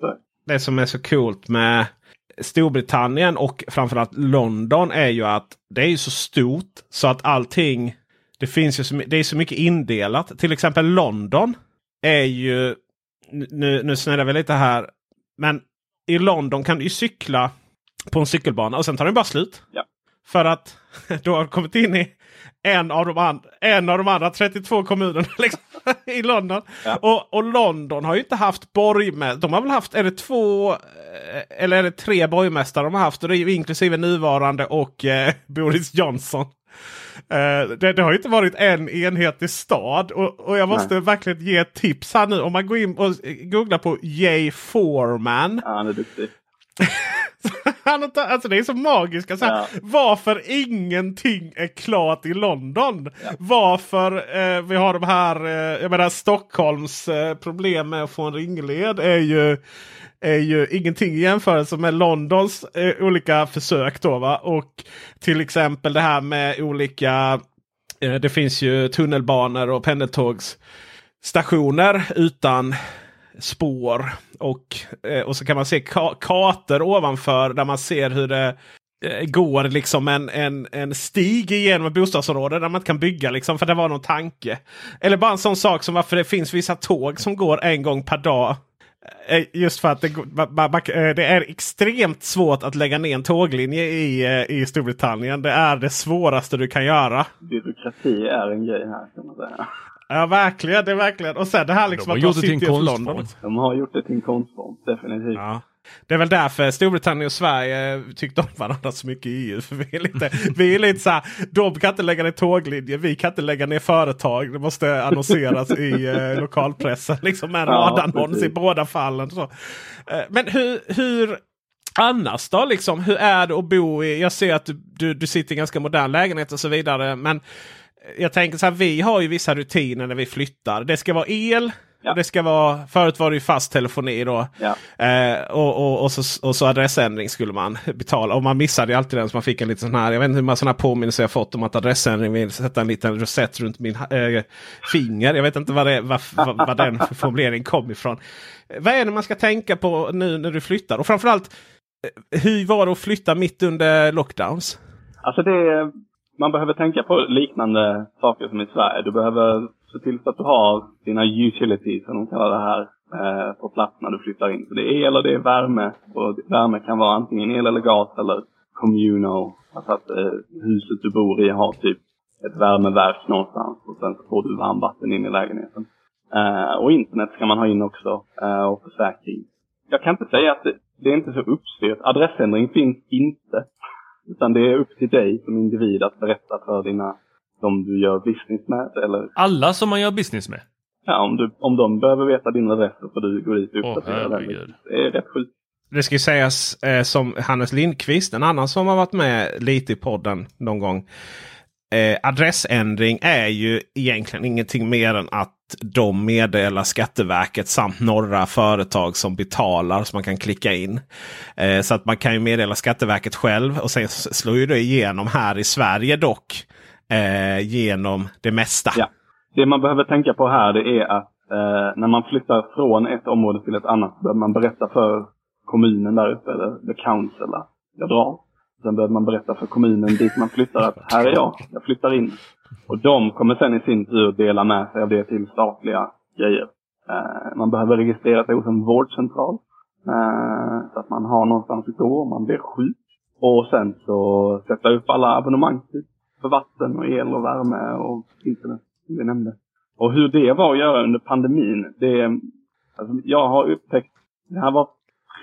Så. Det som är så coolt med Storbritannien och framförallt London är ju att det är så stort så att allting det finns ju så, det är så mycket indelat. Till exempel London är ju nu, nu snurrar vi lite här. Men i London kan du cykla på en cykelbana och sen tar den bara slut. Ja. För att (laughs) du har kommit in i en av de, and en av de andra 32 kommunerna (laughs) liksom, i London. Ja. Och, och, London har ju inte haft borgmästare. De har väl haft, är det två eh, eller är det tre borgmästare de har haft? Och det är inklusive nuvarande och eh, (laughs) Boris Johnson. Uh, det, det, har inte varit en enhetlig stad. Och, och jag måste Nej. verkligen ge ett tips här nu. Om man går in och googlar på Jay Foreman. Ja, han är duktig. (laughs) (laughs) alltså det är så magiskt. Alltså, ja. Varför ingenting är klart i London? Ja. Varför eh, vi har de här, eh, jag menar Stockholms eh, problem med att få en ringled är ju är ju ingenting i jämförelse med Londons eh, olika försök. Då, va? Och till exempel det här med olika, eh, det finns ju tunnelbanor och pendeltågsstationer utan spår. Och, eh, och så kan man se ka kartor ovanför där man ser hur det eh, går liksom en, en, en stig igenom ett bostadsområde där man inte kan bygga liksom för det var någon tanke. Eller bara en sån sak som varför det finns vissa tåg som går en gång per dag eh, just för att det, eh, det, är extremt svårt att lägga ner en tåglinje i, eh, i Storbritannien. Det är det svåraste du kan göra. Byråkrati är en grej här kan man säga. Ja verkligen, det är verkligen. Och sen det här liksom De har gjort det till en konstform. De har gjort det till en konstform, definitivt. Ja. Det är väl därför Storbritannien och Sverige tyckte om varandra så mycket i EU. För vi är lite, vi är lite så här, de kan inte lägga ner tåglinjer, vi kan inte lägga ner företag. Det måste annonseras i eh, lokalpressen. Liksom en ja, radannons i båda fallen. Så. Eh, men hur, hur annars då? Liksom, hur är det att bo i? Jag ser att du, du, du sitter i ganska modern lägenhet och så vidare. Men jag tänker så här, vi har ju vissa rutiner när vi flyttar. Det ska vara el. Ja. Det ska vara, förut var det ju fast telefoni då. Ja. Eh, och, och, och, så, och så adressändring skulle man betala. Och man missade ju alltid den så man fick en liten sån här. Jag vet inte hur många sådana påminnelser jag fått om att adressändring vill sätta en liten rosett runt min eh, finger. Jag vet inte vad, det, vad, vad, vad den (laughs) formuleringen kom ifrån. Vad är det man ska tänka på nu när du flyttar? Och framförallt, eh, hur var det att flytta mitt under lockdowns? Alltså det, man behöver tänka på liknande saker som i Sverige. Du behöver se till så att du har dina utilities, som de kallar det här, eh, på plats när du flyttar in. Så det är el och det är värme. Och värme kan vara antingen el eller gas eller communal. Alltså att eh, huset du bor i har typ ett värmeverk någonstans och sen får du varmvatten in i lägenheten. Eh, och internet ska man ha in också och försäkring. Jag kan inte säga att det, det är inte så uppstyrt. Adressändring finns inte. Utan det är upp till dig som individ att berätta för dina som du gör business med? Eller? Alla som man gör business med? Ja, om, du, om de behöver veta din adress så får du gå dit och uppdatera den. Det är rätt sjukt. Det ska sägas eh, som Hannes Lindqvist, en annan som har varit med lite i podden någon gång. Eh, adressändring är ju egentligen ingenting mer än att de meddelar Skatteverket samt några företag som betalar så man kan klicka in. Eh, så att man kan ju meddela Skatteverket själv och sen slår ju det igenom här i Sverige dock eh, genom det mesta. Ja. Det man behöver tänka på här det är att eh, när man flyttar från ett område till ett annat behöver man berätta för kommunen där uppe, eller the council, att jag drar. Sen behöver man berätta för kommunen dit man flyttar att här är jag, jag flyttar in. Och de kommer sen i sin tur dela med sig av det till statliga grejer. Eh, man behöver registrera sig hos en vårdcentral. Eh, så att man har någonstans att gå om man blir sjuk. Och sen så sätta upp alla abonnemang typ för vatten och el och värme och internet som vi nämnde. Och hur det var att göra under pandemin, det... Alltså, jag har upptäckt... Det här var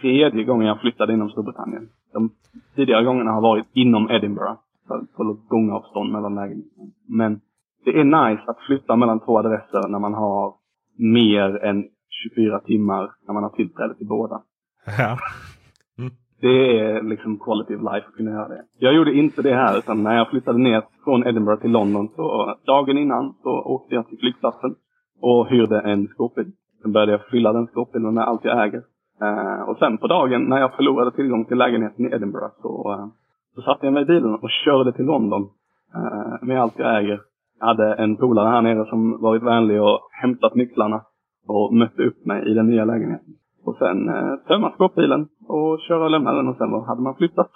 tredje gången jag flyttade inom Storbritannien. De tidigare gångerna har varit inom Edinburgh. På gångavstånd mellan lägenheterna. Men det är nice att flytta mellan två adresser när man har mer än 24 timmar när man har tillträde till båda. Ja. Det är liksom quality of life att kunna göra det. Jag gjorde inte det här utan när jag flyttade ner från Edinburgh till London så dagen innan så åkte jag till flygplatsen och hyrde en skåpbil. Sen började jag fylla den skåpbilen med allt jag äger. Uh, och sen på dagen när jag förlorade tillgång till lägenheten i Edinburgh så, uh, så satte jag mig i bilen och körde till London eh, med allt jag äger. Jag hade en polare här nere som varit vänlig och hämtat nycklarna och mötte upp mig i den nya lägenheten. Och sen eh, tömma skåpbilen och köra och lämna den och sen hade man flyttat.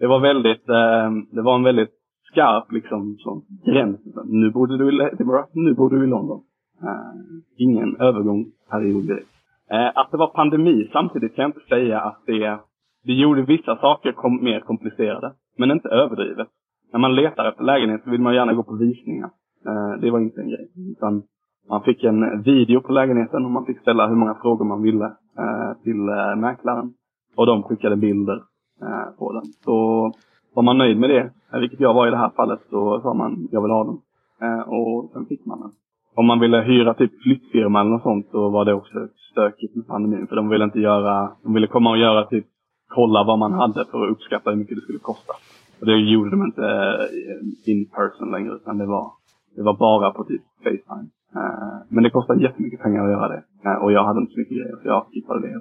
Det var väldigt, eh, det var en väldigt skarp liksom sån gräns. Nu bodde du i Edinburgh, nu borde du i London. Eh, ingen övergångsperiod direkt. Eh, att det var pandemi samtidigt kan jag inte säga att det, det gjorde vissa saker kom, mer komplicerade. Men inte överdrivet. När man letar efter lägenhet så vill man gärna gå på visningar. Eh, det var inte en grej. Utan man fick en video på lägenheten och man fick ställa hur många frågor man ville eh, till eh, mäklaren. Och de skickade bilder eh, på den. Så var man nöjd med det, eh, vilket jag var i det här fallet, så sa man jag vill ha den. Eh, och sen fick man den. Om man ville hyra typ flyttfirma eller något sånt så var det också stökigt med pandemin. För de ville inte göra, de ville komma och göra typ, kolla vad man hade för att uppskatta hur mycket det skulle kosta. Och det gjorde de inte eh, in person längre utan det var, det var bara på typ Facetime. Eh, men det kostar jättemycket pengar att göra det. Eh, och jag hade inte så mycket grejer så jag skippade det.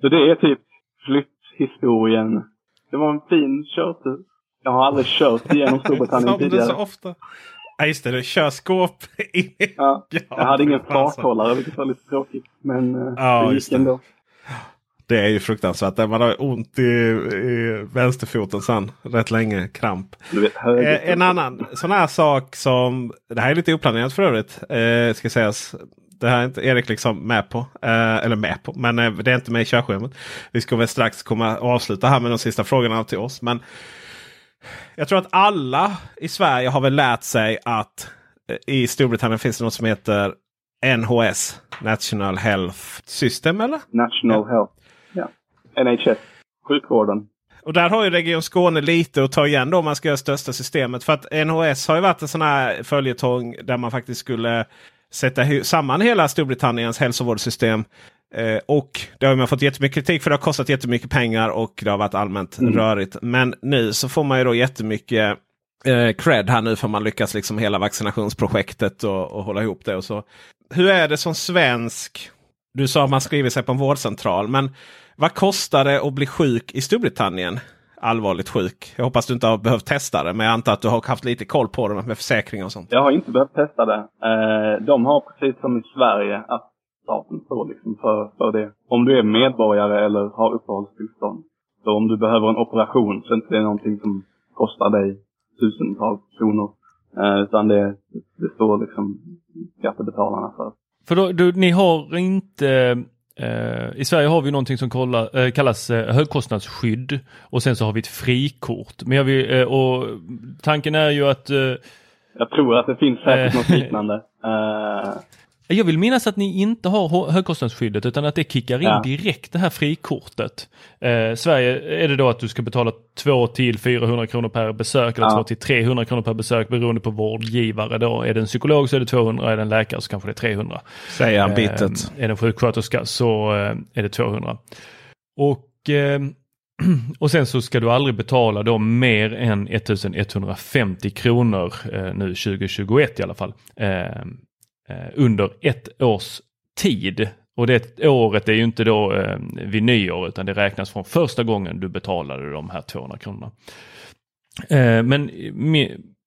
Så det är typ flytthistorien. Det var en fin körtur. Jag har aldrig kört igenom Storbritannien (laughs) tidigare. Som så ofta. Ja just det, du kör skåp (laughs) in. Ja, (laughs) jag hade ingen farthållare vilket var lite tråkigt. Men ja, det gick ändå. Det är ju fruktansvärt. Man har ont i, i vänsterfoten sen rätt länge. Kramp. Eh, en annan sån här sak som. Det här är lite oplanerat för övrigt. Eh, ska sägas. Det här är inte Erik liksom med på. Eh, eller med på. Men eh, det är inte med i körschemat. Vi ska väl strax komma avsluta här med de sista frågorna till oss. Men jag tror att alla i Sverige har väl lärt sig att eh, i Storbritannien finns det något som heter NHS. National Health System eller? National. Health NHS, sjukvården. Och där har ju Region Skåne lite att ta igen då om man ska göra största systemet. För att NHS har ju varit en sån här följetong där man faktiskt skulle sätta samman hela Storbritanniens hälsovårdssystem. Eh, och det har man fått jättemycket kritik för det har kostat jättemycket pengar och det har varit allmänt mm. rörigt. Men nu så får man ju då jättemycket eh, cred här nu för man lyckas liksom hela vaccinationsprojektet och, och hålla ihop det. Och så. Hur är det som svensk? Du sa att man skriver sig på en vårdcentral. Men vad kostar det att bli sjuk i Storbritannien? Allvarligt sjuk. Jag hoppas du inte har behövt testa det. Men jag antar att du har haft lite koll på det med försäkringar och sånt. Jag har inte behövt testa det. Eh, de har precis som i Sverige att staten står liksom för, för det. Om du är medborgare eller har uppehållstillstånd. Så om du behöver en operation så är det inte någonting som kostar dig tusentals kronor. Eh, utan det, det står liksom skattebetalarna för. För då, du, ni har inte Eh, I Sverige har vi någonting som kollar, eh, kallas eh, högkostnadsskydd och sen så har vi ett frikort. Men jag vill, och tanken är ju att... jag tror att det finns säkert något liknande. (laughs) Jag vill minnas att ni inte har högkostnadsskyddet utan att det kickar in ja. direkt det här frikortet. Eh, Sverige är det då att du ska betala 2 till 400 kronor per besök eller ja. 2 till 300 kronor per besök beroende på vårdgivare. Då är det en psykolog så är det 200, är det en läkare så kanske det är 300. Säger han bitet. Eh, är det en sjuksköterska så eh, är det 200. Och eh, (clears throat) och sen så ska du aldrig betala då mer än 1150 kronor eh, nu 2021 i alla fall. Eh, Eh, under ett års tid. Och det året är ju inte då eh, vid nyår utan det räknas från första gången du betalade de här 200 kronorna. Eh, men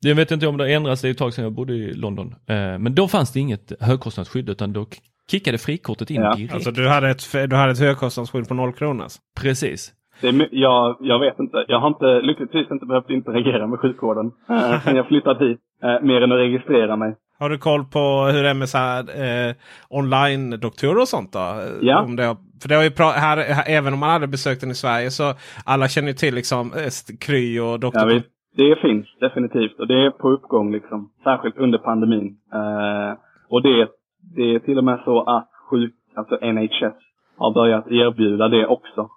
jag vet inte om det har ändrats, det är ett tag sedan jag bodde i London. Eh, men då fanns det inget högkostnadsskydd utan då kickade frikortet in ja. direkt. Alltså du hade ett, du hade ett högkostnadsskydd på noll kronor? Precis. Är, jag, jag vet inte. Jag har inte, lyckligtvis inte behövt interagera med sjukvården eh, (laughs) sen jag flyttat hit. Eh, mer än att registrera mig. Har du koll på hur det är med så här, eh, online-doktorer och sånt? då? Ja. Om det, för det har ju här, här, även om man hade besökt den i Sverige så alla känner ju till liksom eh, Kry och Doktor. Ja, det finns definitivt och det är på uppgång liksom. Särskilt under pandemin. Eh, och det, det är till och med så att sjuk, alltså NHS har börjat erbjuda det också.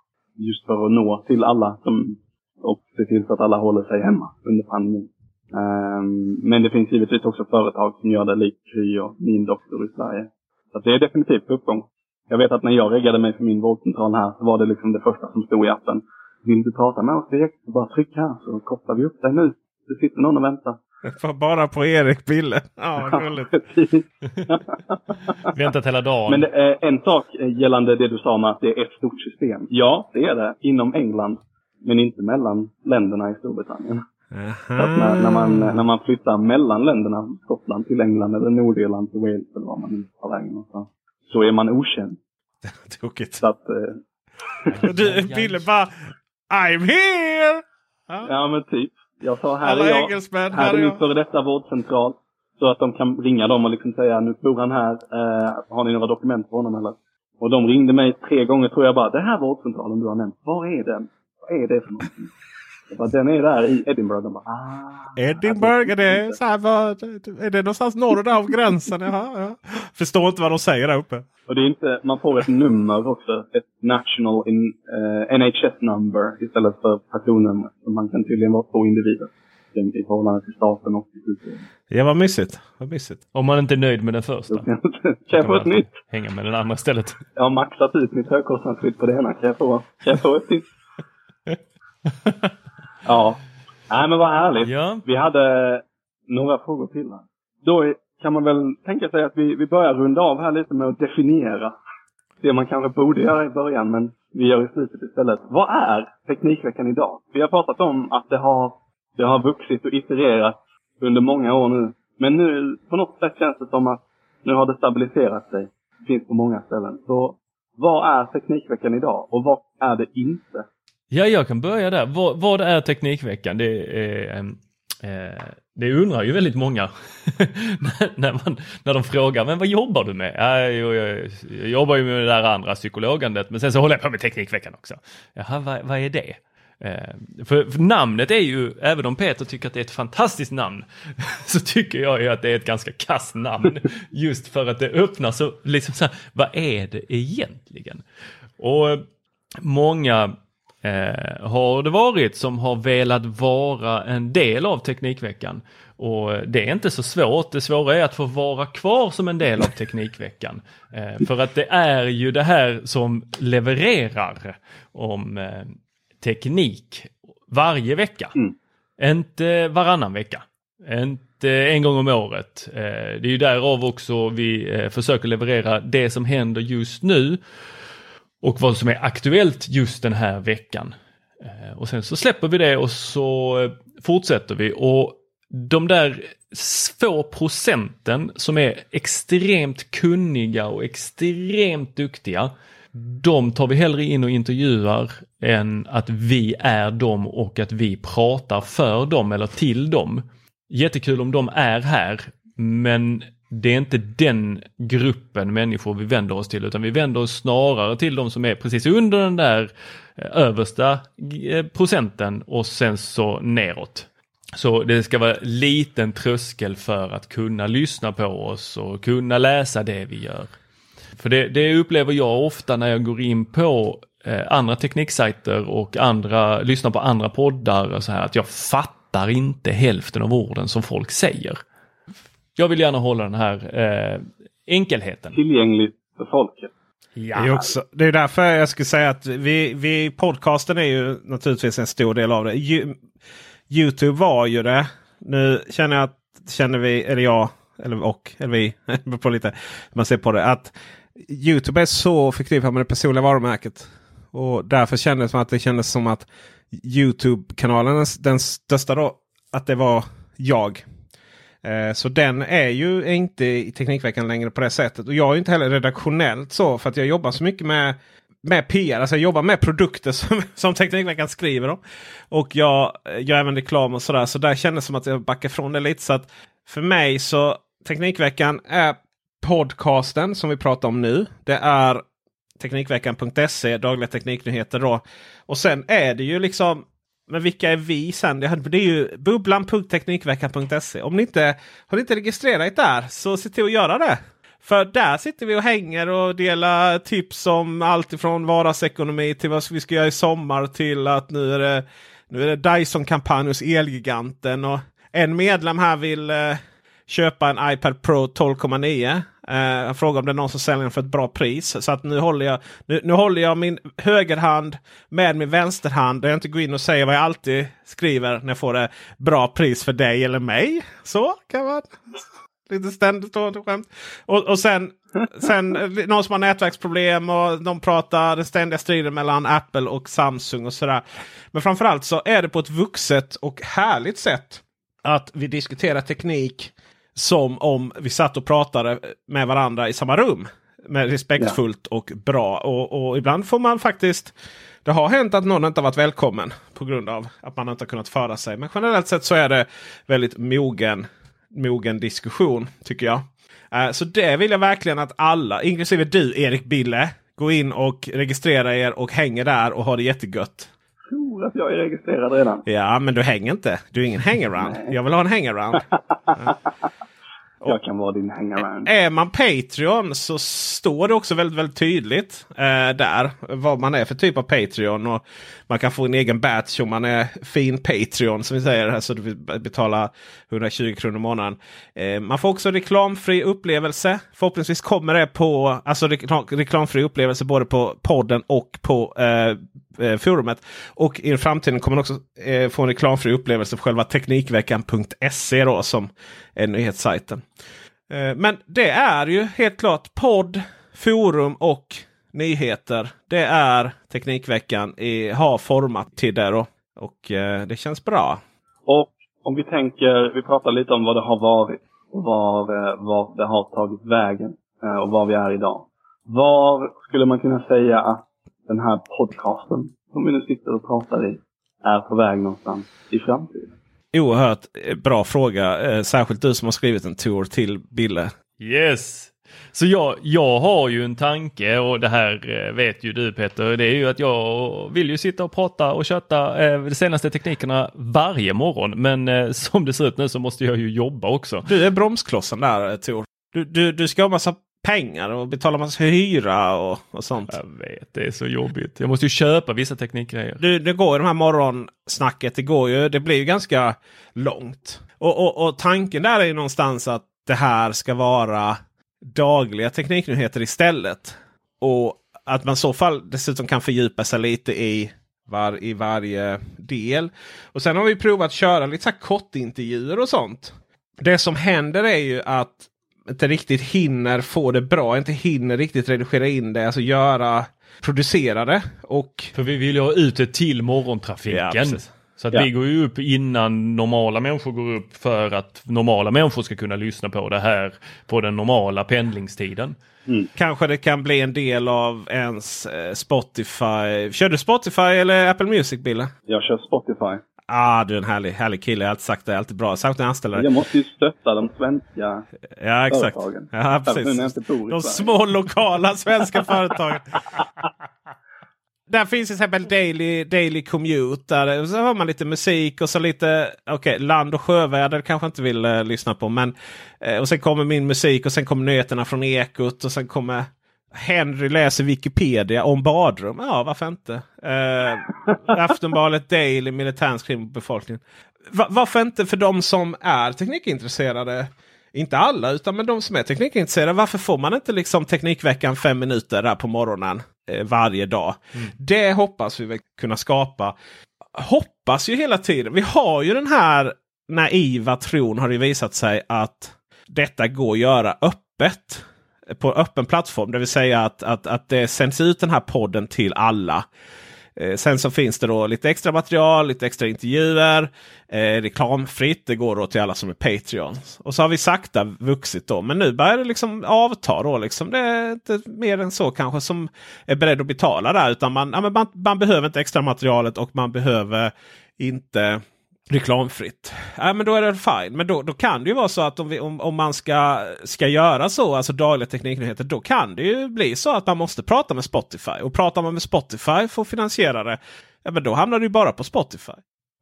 Just för att nå till alla som, och se till så att alla håller sig hemma under pandemin. Um, men det finns givetvis också företag som gör det likt Kry och Min Doktor i Sverige. Så det är definitivt på uppgång. Jag vet att när jag reggade mig för min vårdcentral här så var det liksom det första som stod i appen. Vill du prata med oss direkt så bara tryck här så kopplar vi upp dig nu. Det sitter någon och väntar. (laughs) Bara på Erik Bille. (laughs) Ja, vad gulligt. (laughs) Väntat hela dagen. Men det är en sak gällande det du sa med att det är ett stort system. Ja, det är det. Inom England. Men inte mellan länderna i Storbritannien. När, när, man, när man flyttar mellan länderna, Skottland till England eller Nordirland till Wales eller var man nu tar vägen någonstans. Så är man okänd. (laughs) Tokigt. Så att... Eh, du, Bille bara I'm here! Ja, ja men typ. Jag sa här Alla är jag. här här är min före detta vårdcentral. Så att de kan ringa dem och liksom säga nu bor han här. Eh, har ni några dokument på honom eller? Och de ringde mig tre gånger tror jag bara. Det här vårdcentralen du har nämnt. Var är den? Vad är det för någonting? Jag bara, den är där i Edinburgh. De bara, ah. Edinburgh, är det, så här, vad, är det någonstans norr av gränsen? Jaha, ja. Förstår inte vad de säger där uppe. Och det är inte, man får ett nummer också. Ett national in, eh, NHS number istället för personnummer. Man kan tydligen vara två individer. I förhållande till staten och till. Ja, vad mysigt. Vad mysigt. Om man inte är nöjd med den första. Kan jag få ett nytt? Hänga med den andra istället. Jag har maxat ut mitt högkostnadsskydd på det ena. Kan jag få, kan jag få ett till? (laughs) ja. Nej men vad härligt. Ja. Vi hade några frågor till här. Då kan man väl tänka sig att vi, vi börjar runda av här lite med att definiera. Det man kanske borde göra i början men vi gör i slutet istället. Vad är Teknikveckan idag? Vi har pratat om att det har, det har vuxit och itererat under många år nu. Men nu på något sätt känns det som att nu har det stabiliserat sig. Finns på många ställen. Så vad är Teknikveckan idag och vad är det inte? Ja, jag kan börja där. Vad, vad är Teknikveckan? Det, är, ehm, eh, det undrar ju väldigt många (laughs) när, man, när de frågar, men vad jobbar du med? Ja, jag, jag, jag jobbar ju med det där andra psykologandet, men sen så håller jag på med Teknikveckan också. Jaha, vad, vad är det? Eh, för, för namnet är ju, även om Peter tycker att det är ett fantastiskt namn, (laughs) så tycker jag ju att det är ett ganska kass namn. Just för att det öppnar så, liksom så här, vad är det egentligen? Och många eh, har det varit som har velat vara en del av Teknikveckan. Och det är inte så svårt. Det svåra är att få vara kvar som en del av Teknikveckan. Eh, för att det är ju det här som levererar om eh, teknik varje vecka. Inte varannan vecka. Inte en gång om året. Eh, det är ju därav också vi eh, försöker leverera det som händer just nu och vad som är aktuellt just den här veckan. Eh, och sen så släpper vi det och så eh, fortsätter vi och de där få procenten som är extremt kunniga och extremt duktiga, de tar vi hellre in och intervjuar än att vi är dem och att vi pratar för dem eller till dem. Jättekul om de är här, men det är inte den gruppen människor vi vänder oss till utan vi vänder oss snarare till de som är precis under den där eh, översta eh, procenten och sen så neråt. Så det ska vara liten tröskel för att kunna lyssna på oss och kunna läsa det vi gör. För det, det upplever jag ofta när jag går in på eh, andra tekniksajter och andra, lyssnar på andra poddar och så här att jag fattar inte hälften av orden som folk säger. Jag vill gärna hålla den här eh, enkelheten. Tillgängligt för folket. Ja. Det, är också, det är därför jag skulle säga att vi, vi, podcasten är ju naturligtvis en stor del av det. Ju, Youtube var ju det. Nu känner jag att, känner vi, eller jag, eller och, eller vi, (laughs) på lite hur man ser på det. Att Youtube är så förknippat med det personliga varumärket. Och därför kändes det som att det kändes som att Youtube-kanalen, den största då, att det var jag. Eh, så den är ju inte i Teknikveckan längre på det sättet. Och jag är inte heller redaktionellt så för att jag jobbar så mycket med, med PR. Alltså jag jobbar med produkter (laughs) som, som Teknikveckan skriver om. Och jag gör även reklam och sådär. Så där kändes det som att jag backar från det lite. Så att för mig så Teknikveckan är podcasten som vi pratar om nu. Det är Teknikveckan.se, dagliga tekniknyheter då. Och sen är det ju liksom men vilka är vi sen? Det är ju bubblan.teknikveckan.se. Om ni inte har ni inte registrerat där så se till att göra det. För där sitter vi och hänger och delar tips om allt ifrån vardagsekonomi till vad vi ska göra i sommar till att nu är det, nu är det Dyson-kampanj hos Elgiganten. Och en medlem här vill eh, köpa en iPad Pro 12,9. Eh, frågar om det är någon som säljer den för ett bra pris. Så att nu håller jag, nu, nu håller jag min högerhand med min vänsterhand. Där jag inte går in och säger vad jag alltid skriver när jag får det bra pris för dig eller mig. Så kan man. Lite ständigt skämt. Och, och sen, sen eh, någon som har nätverksproblem och de pratar den ständiga striden mellan Apple och Samsung och sådär. Men framförallt så är det på ett vuxet och härligt sätt att vi diskuterar teknik som om vi satt och pratade med varandra i samma rum. Med respektfullt ja. och bra. Och, och, ibland får man faktiskt... Det har hänt att någon inte har varit välkommen på grund av att man inte har kunnat föra sig. Men generellt sett så är det väldigt mogen, mogen diskussion tycker jag. Uh, så det vill jag verkligen att alla, inklusive du Erik Bille, gå in och registrera er och hänger där och ha det jättegött tror att jag är registrerad redan. Ja, men du hänger inte. Du är ingen hangaround. Jag vill ha en hangaround. ja. (laughs) Jag kan vara din hangaround. Är man Patreon så står det också väldigt, väldigt tydligt eh, där vad man är för typ av Patreon. Och man kan få en egen batch om man är fin Patreon som vi säger. Alltså du betalar 120 kronor i månaden. Eh, man får också reklamfri upplevelse. Förhoppningsvis kommer det på alltså reklam, reklamfri upplevelse både på podden och på eh, eh, forumet. Och i framtiden kommer man också eh, få en reklamfri upplevelse på själva Teknikveckan.se då som är nyhetssajten. Eh, men det är ju helt klart podd, forum och nyheter. Det är Teknikveckan i, har format till det då. Och eh, det känns bra. Och om vi tänker, vi pratar lite om vad det har varit. Och var, eh, var det har tagit vägen. Eh, och var vi är idag. Var skulle man kunna säga att den här podcasten som vi nu sitter och pratar i är på väg någonstans i framtiden? Oerhört eh, bra fråga. Särskilt du som har skrivit en tour till Bille. Yes! Så jag, jag har ju en tanke och det här eh, vet ju du Peter. Det är ju att jag vill ju sitta och prata och köta eh, de senaste teknikerna varje morgon. Men eh, som det ser ut nu så måste jag ju jobba också. Du är bromsklossen där Tor. Du, du, du ska ha massa pengar och betala massa hyra och, och sånt. Jag vet, det är så jobbigt. Jag måste ju köpa vissa teknikgrejer. Du, det går ju de här morgonsnacket. Det går ju, det blir ju ganska långt. Och, och, och tanken där är ju någonstans att det här ska vara dagliga tekniknyheter istället. Och att man i så fall dessutom kan fördjupa sig lite i, var, i varje del. Och sen har vi provat att köra lite så här kortintervjuer och sånt. Det som händer är ju att inte riktigt hinner få det bra. Inte hinner riktigt redigera in det. Alltså göra, producera det. Och... För vi vill ju ha ut det till morgontrafiken. Ja, så att ja. vi går ju upp innan normala människor går upp för att normala människor ska kunna lyssna på det här på den normala pendlingstiden. Mm. Kanske det kan bli en del av ens eh, Spotify. Kör du Spotify eller Apple Music Bille? Jag kör Spotify. Ah, du är en härlig, härlig kille. Jag har alltid sagt det. alltid bra. Särskilt när jag anställer Jag måste ju stötta de svenska ja, exakt. företagen. Ja, precis. De små lokala svenska (laughs) företagen. Där finns till exempel Daily, Daily Commute. Där så har man lite musik och så lite okay, land och sjöväder kanske inte vill uh, lyssna på. Men, uh, och sen kommer min musik och sen kommer nyheterna från Ekot och sen kommer Henry läser Wikipedia om badrum. Ja, varför inte? Uh, Aftonbladet Daily, militärskrim på befolkningen. Va varför inte för de som är teknikintresserade? Inte alla, utan men de som är teknikintresserade. Varför får man inte liksom Teknikveckan fem minuter där på morgonen eh, varje dag? Mm. Det hoppas vi väl kunna skapa. Hoppas ju hela tiden. Vi har ju den här naiva tron har det visat sig att detta går att göra öppet på öppen plattform. Det vill säga att, att, att det sänds ut den här podden till alla. Eh, sen så finns det då lite extra material, lite extra intervjuer. Eh, reklamfritt. Det går då till alla som är Patreons. Och så har vi sakta vuxit då. Men nu börjar det liksom avta då. Liksom. Det är inte mer än så kanske som är beredd att betala där. Utan man, ja, man, man behöver inte extra materialet och man behöver inte reklamfritt. Ja, men då är det fine. Men då, då kan det ju vara så att om, vi, om, om man ska, ska göra så, alltså dagliga tekniknyheter, då kan det ju bli så att man måste prata med Spotify. Och pratar man med Spotify för att finansiera det, ja, men då hamnar det ju bara på Spotify.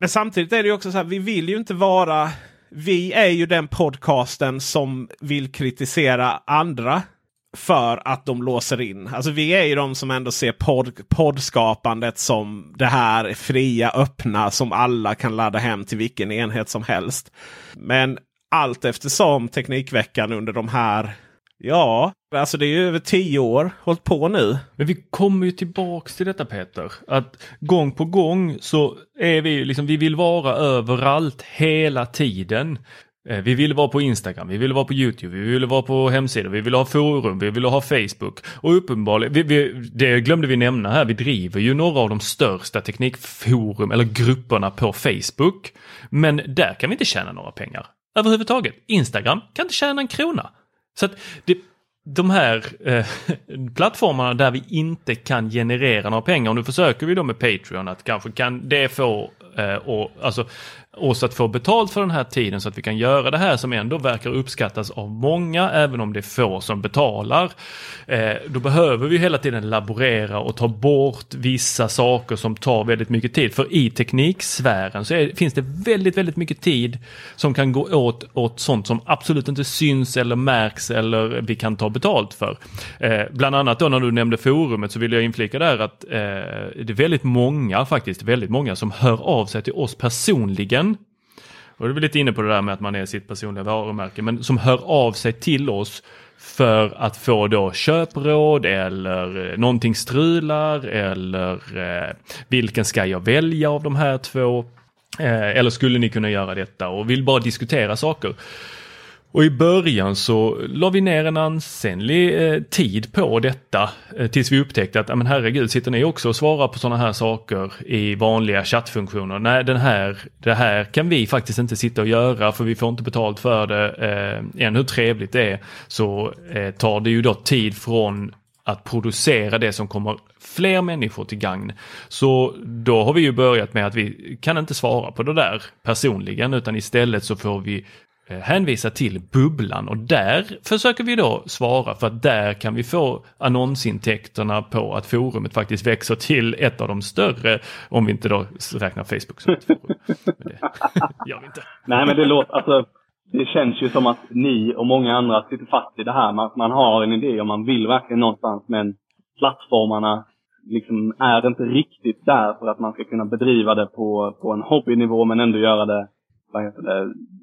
Men samtidigt är det ju också så här, vi vill ju inte vara... Vi är ju den podcasten som vill kritisera andra för att de låser in. Alltså vi är ju de som ändå ser podd, poddskapandet som det här fria, öppna som alla kan ladda hem till vilken enhet som helst. Men allt eftersom Teknikveckan under de här Ja, alltså det är ju över tio år hållit på nu. Men vi kommer ju tillbaks till detta Peter. Att gång på gång så är vi liksom, vi vill vara överallt hela tiden. Eh, vi vill vara på Instagram, vi vill vara på Youtube, vi vill vara på hemsidor, vi vill ha forum, vi vill ha Facebook. Och uppenbarligen, vi, vi, det glömde vi nämna här, vi driver ju några av de största teknikforum eller grupperna på Facebook. Men där kan vi inte tjäna några pengar. Överhuvudtaget. Instagram kan inte tjäna en krona. Så att det, de här eh, (laughs) plattformarna där vi inte kan generera några pengar, och nu försöker vi då med Patreon att kanske kan det få eh, och, alltså, oss att få betalt för den här tiden så att vi kan göra det här som ändå verkar uppskattas av många, även om det är få som betalar. Eh, då behöver vi hela tiden laborera och ta bort vissa saker som tar väldigt mycket tid. För i tekniksfären så är, finns det väldigt, väldigt mycket tid som kan gå åt, åt sånt som absolut inte syns eller märks eller vi kan ta betalt för. Eh, bland annat då när du nämnde forumet så vill jag inflika där att eh, det är väldigt många faktiskt, väldigt många som hör av sig till oss personligen och det är lite inne på det där med att man är sitt personliga varumärke, men som hör av sig till oss för att få då köpråd eller eh, någonting strular eller eh, vilken ska jag välja av de här två? Eh, eller skulle ni kunna göra detta och vill bara diskutera saker. Och i början så la vi ner en ansenlig eh, tid på detta eh, tills vi upptäckte att, men herregud, sitter ni också och svarar på sådana här saker i vanliga chattfunktioner? Nej, den här, det här kan vi faktiskt inte sitta och göra för vi får inte betalt för det. Eh, än hur trevligt det är så eh, tar det ju då tid från att producera det som kommer fler människor till gagn. Så då har vi ju börjat med att vi kan inte svara på det där personligen utan istället så får vi Eh, hänvisa till bubblan och där försöker vi då svara för att där kan vi få annonsintäkterna på att forumet faktiskt växer till ett av de större om vi inte då räknar Facebook som ett forum. Men det (laughs) gör vi inte. Nej men det låter, alltså det känns ju som att ni och många andra sitter fast i det här. Man, man har en idé och man vill verkligen någonstans men plattformarna liksom är inte riktigt där för att man ska kunna bedriva det på, på en hobbynivå men ändå göra det,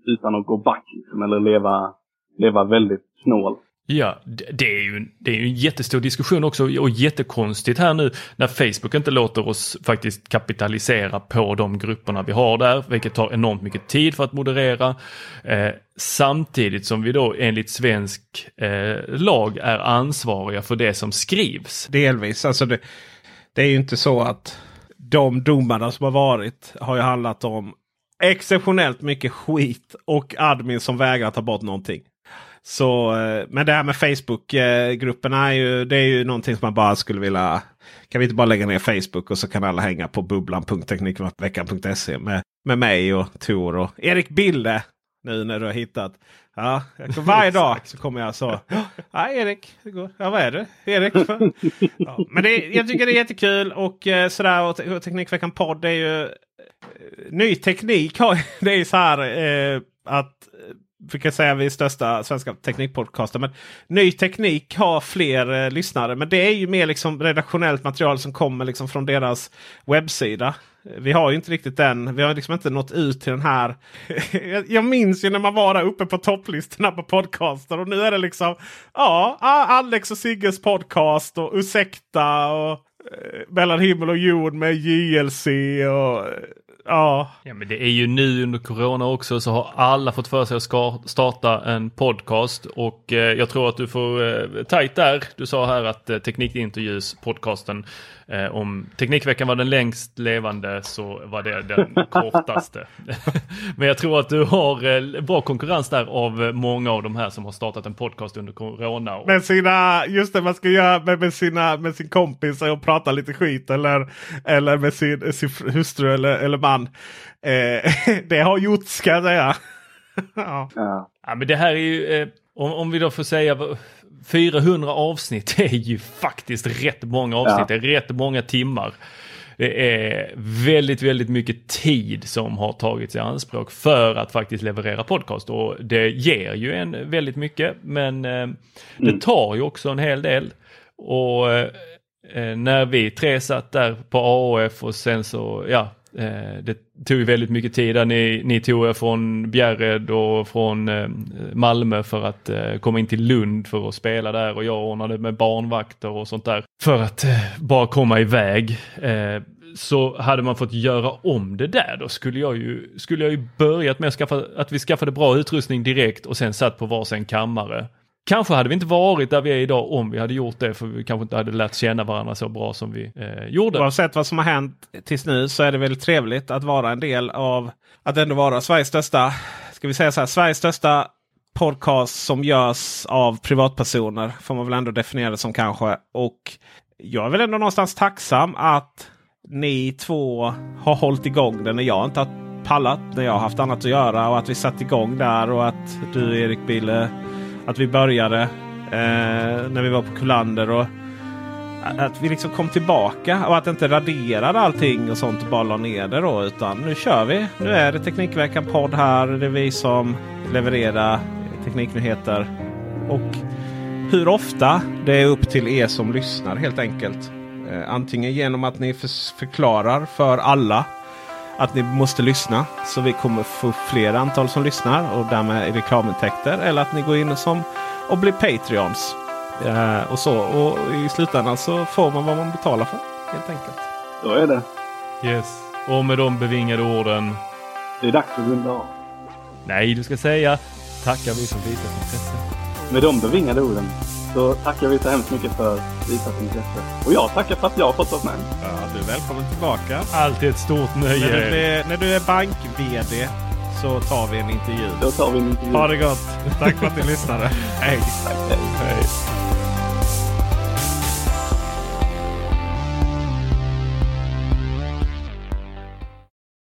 utan att gå back liksom, eller leva, leva väldigt snål. Ja, det är, ju, det är ju en jättestor diskussion också och jättekonstigt här nu när Facebook inte låter oss faktiskt kapitalisera på de grupperna vi har där, vilket tar enormt mycket tid för att moderera. Eh, samtidigt som vi då enligt svensk eh, lag är ansvariga för det som skrivs. Delvis, alltså det, det är ju inte så att de domarna som har varit har ju handlat om exceptionellt mycket skit och admin som vägrar ta bort någonting. Så, eh, men det här med Facebook-grupperna är ju, det är ju någonting som man bara skulle vilja... Kan vi inte bara lägga ner Facebook och så kan alla hänga på bubblan.teknikveckan.se med, med mig och Tor och Erik Bille. Nu när du har hittat. Ja, (laughs) varje dag så kommer jag så. Ja, Erik, det går. Ja, vad är det? Erik? (laughs) Ja, men det, jag tycker det är jättekul och eh, sådär. Och, och Teknikveckan podd är ju ny teknik (laughs) det är så här eh, att vi kan säga vi är största svenska teknikpodcasten. Men ny teknik har fler eh, lyssnare. Men det är ju mer liksom redaktionellt material som kommer liksom från deras webbsida. Vi har ju inte riktigt den. Vi har liksom inte nått ut till den här. (laughs) jag minns ju när man var där uppe på topplistorna på podcaster. Och nu är det liksom ja, Alex och Sigges podcast och Ursäkta. och eh, Mellan himmel och jord med JLC. och eh, Ja. ja, men det är ju nu under corona också så har alla fått för sig att starta en podcast och eh, jag tror att du får eh, tajt där. Du sa här att eh, Teknikintervjus podcasten Eh, om Teknikveckan var den längst levande så var det den (laughs) kortaste. (laughs) Men jag tror att du har eh, bra konkurrens där av många av de här som har startat en podcast under corona. Med sina, just det man ska göra med, med, sina, med sin kompis och prata lite skit eller, eller med sin, sin hustru eller, eller man. Eh, (laughs) det har gjorts ska jag säga. ja. ja. men det här är ju, eh, om, om vi då får säga 400 avsnitt (laughs) är ju faktiskt rätt många avsnitt. Ja. Det är rätt många timmar. Det är väldigt, väldigt mycket tid som har tagits i anspråk för att faktiskt leverera podcast och det ger ju en väldigt mycket men eh, det mm. tar ju också en hel del. Och eh, när vi tre satt där på AOF och sen så, ja, Eh, Eh, det tog ju väldigt mycket tid. Där ni, ni tog er från Bjärred och från eh, Malmö för att eh, komma in till Lund för att spela där och jag ordnade med barnvakter och sånt där för att bara komma iväg. Så hade man fått göra om det där då skulle jag ju, skulle jag ju börjat med att, skaffa, att vi skaffade bra utrustning direkt och sen satt på varsin kammare. Kanske hade vi inte varit där vi är idag om vi hade gjort det för vi kanske inte hade lärt känna varandra så bra som vi eh, gjorde. Oavsett vad som har hänt tills nu så är det väldigt trevligt att vara en del av att ändå vara Sveriges största, ska vi säga så här, Sveriges största podcast som görs av privatpersoner. Får man väl ändå definiera det som kanske. Och jag är väl ändå någonstans tacksam att ni två har hållit igång det när jag inte har pallat. När jag har haft annat att göra och att vi satt igång där och att du Erik Bille att vi började eh, när vi var på Kullander. Och att vi liksom kom tillbaka och att inte raderade allting och sånt och bara la ner det då. Utan nu kör vi. Nu är det Teknikveckan podd här. Det är vi som levererar tekniknyheter. Och hur ofta det är upp till er som lyssnar helt enkelt. Eh, antingen genom att ni förklarar för alla att ni måste lyssna. Så vi kommer få fler antal som lyssnar och därmed reklamintäkter. Eller att ni går in som, och blir Patreons. Eh, och så. Och i slutändan så får man vad man betalar för. Helt enkelt. Så är det. Yes. Och med de bevingade orden. Det är dags att runda av. Nej, du ska säga tackar vi som visat intresse. Med de bevingade orden så tackar vi så hemskt mycket för visat intresse. Och jag tackar för att jag har fått vara med. Ja, du är välkommen tillbaka. Alltid ett stort nöje. När du, blir, när du är bank-VD så tar vi en intervju. Då tar vi en intervju. Ha det gott. Tack för att ni lyssnade. Hej. Tack, hej. hej.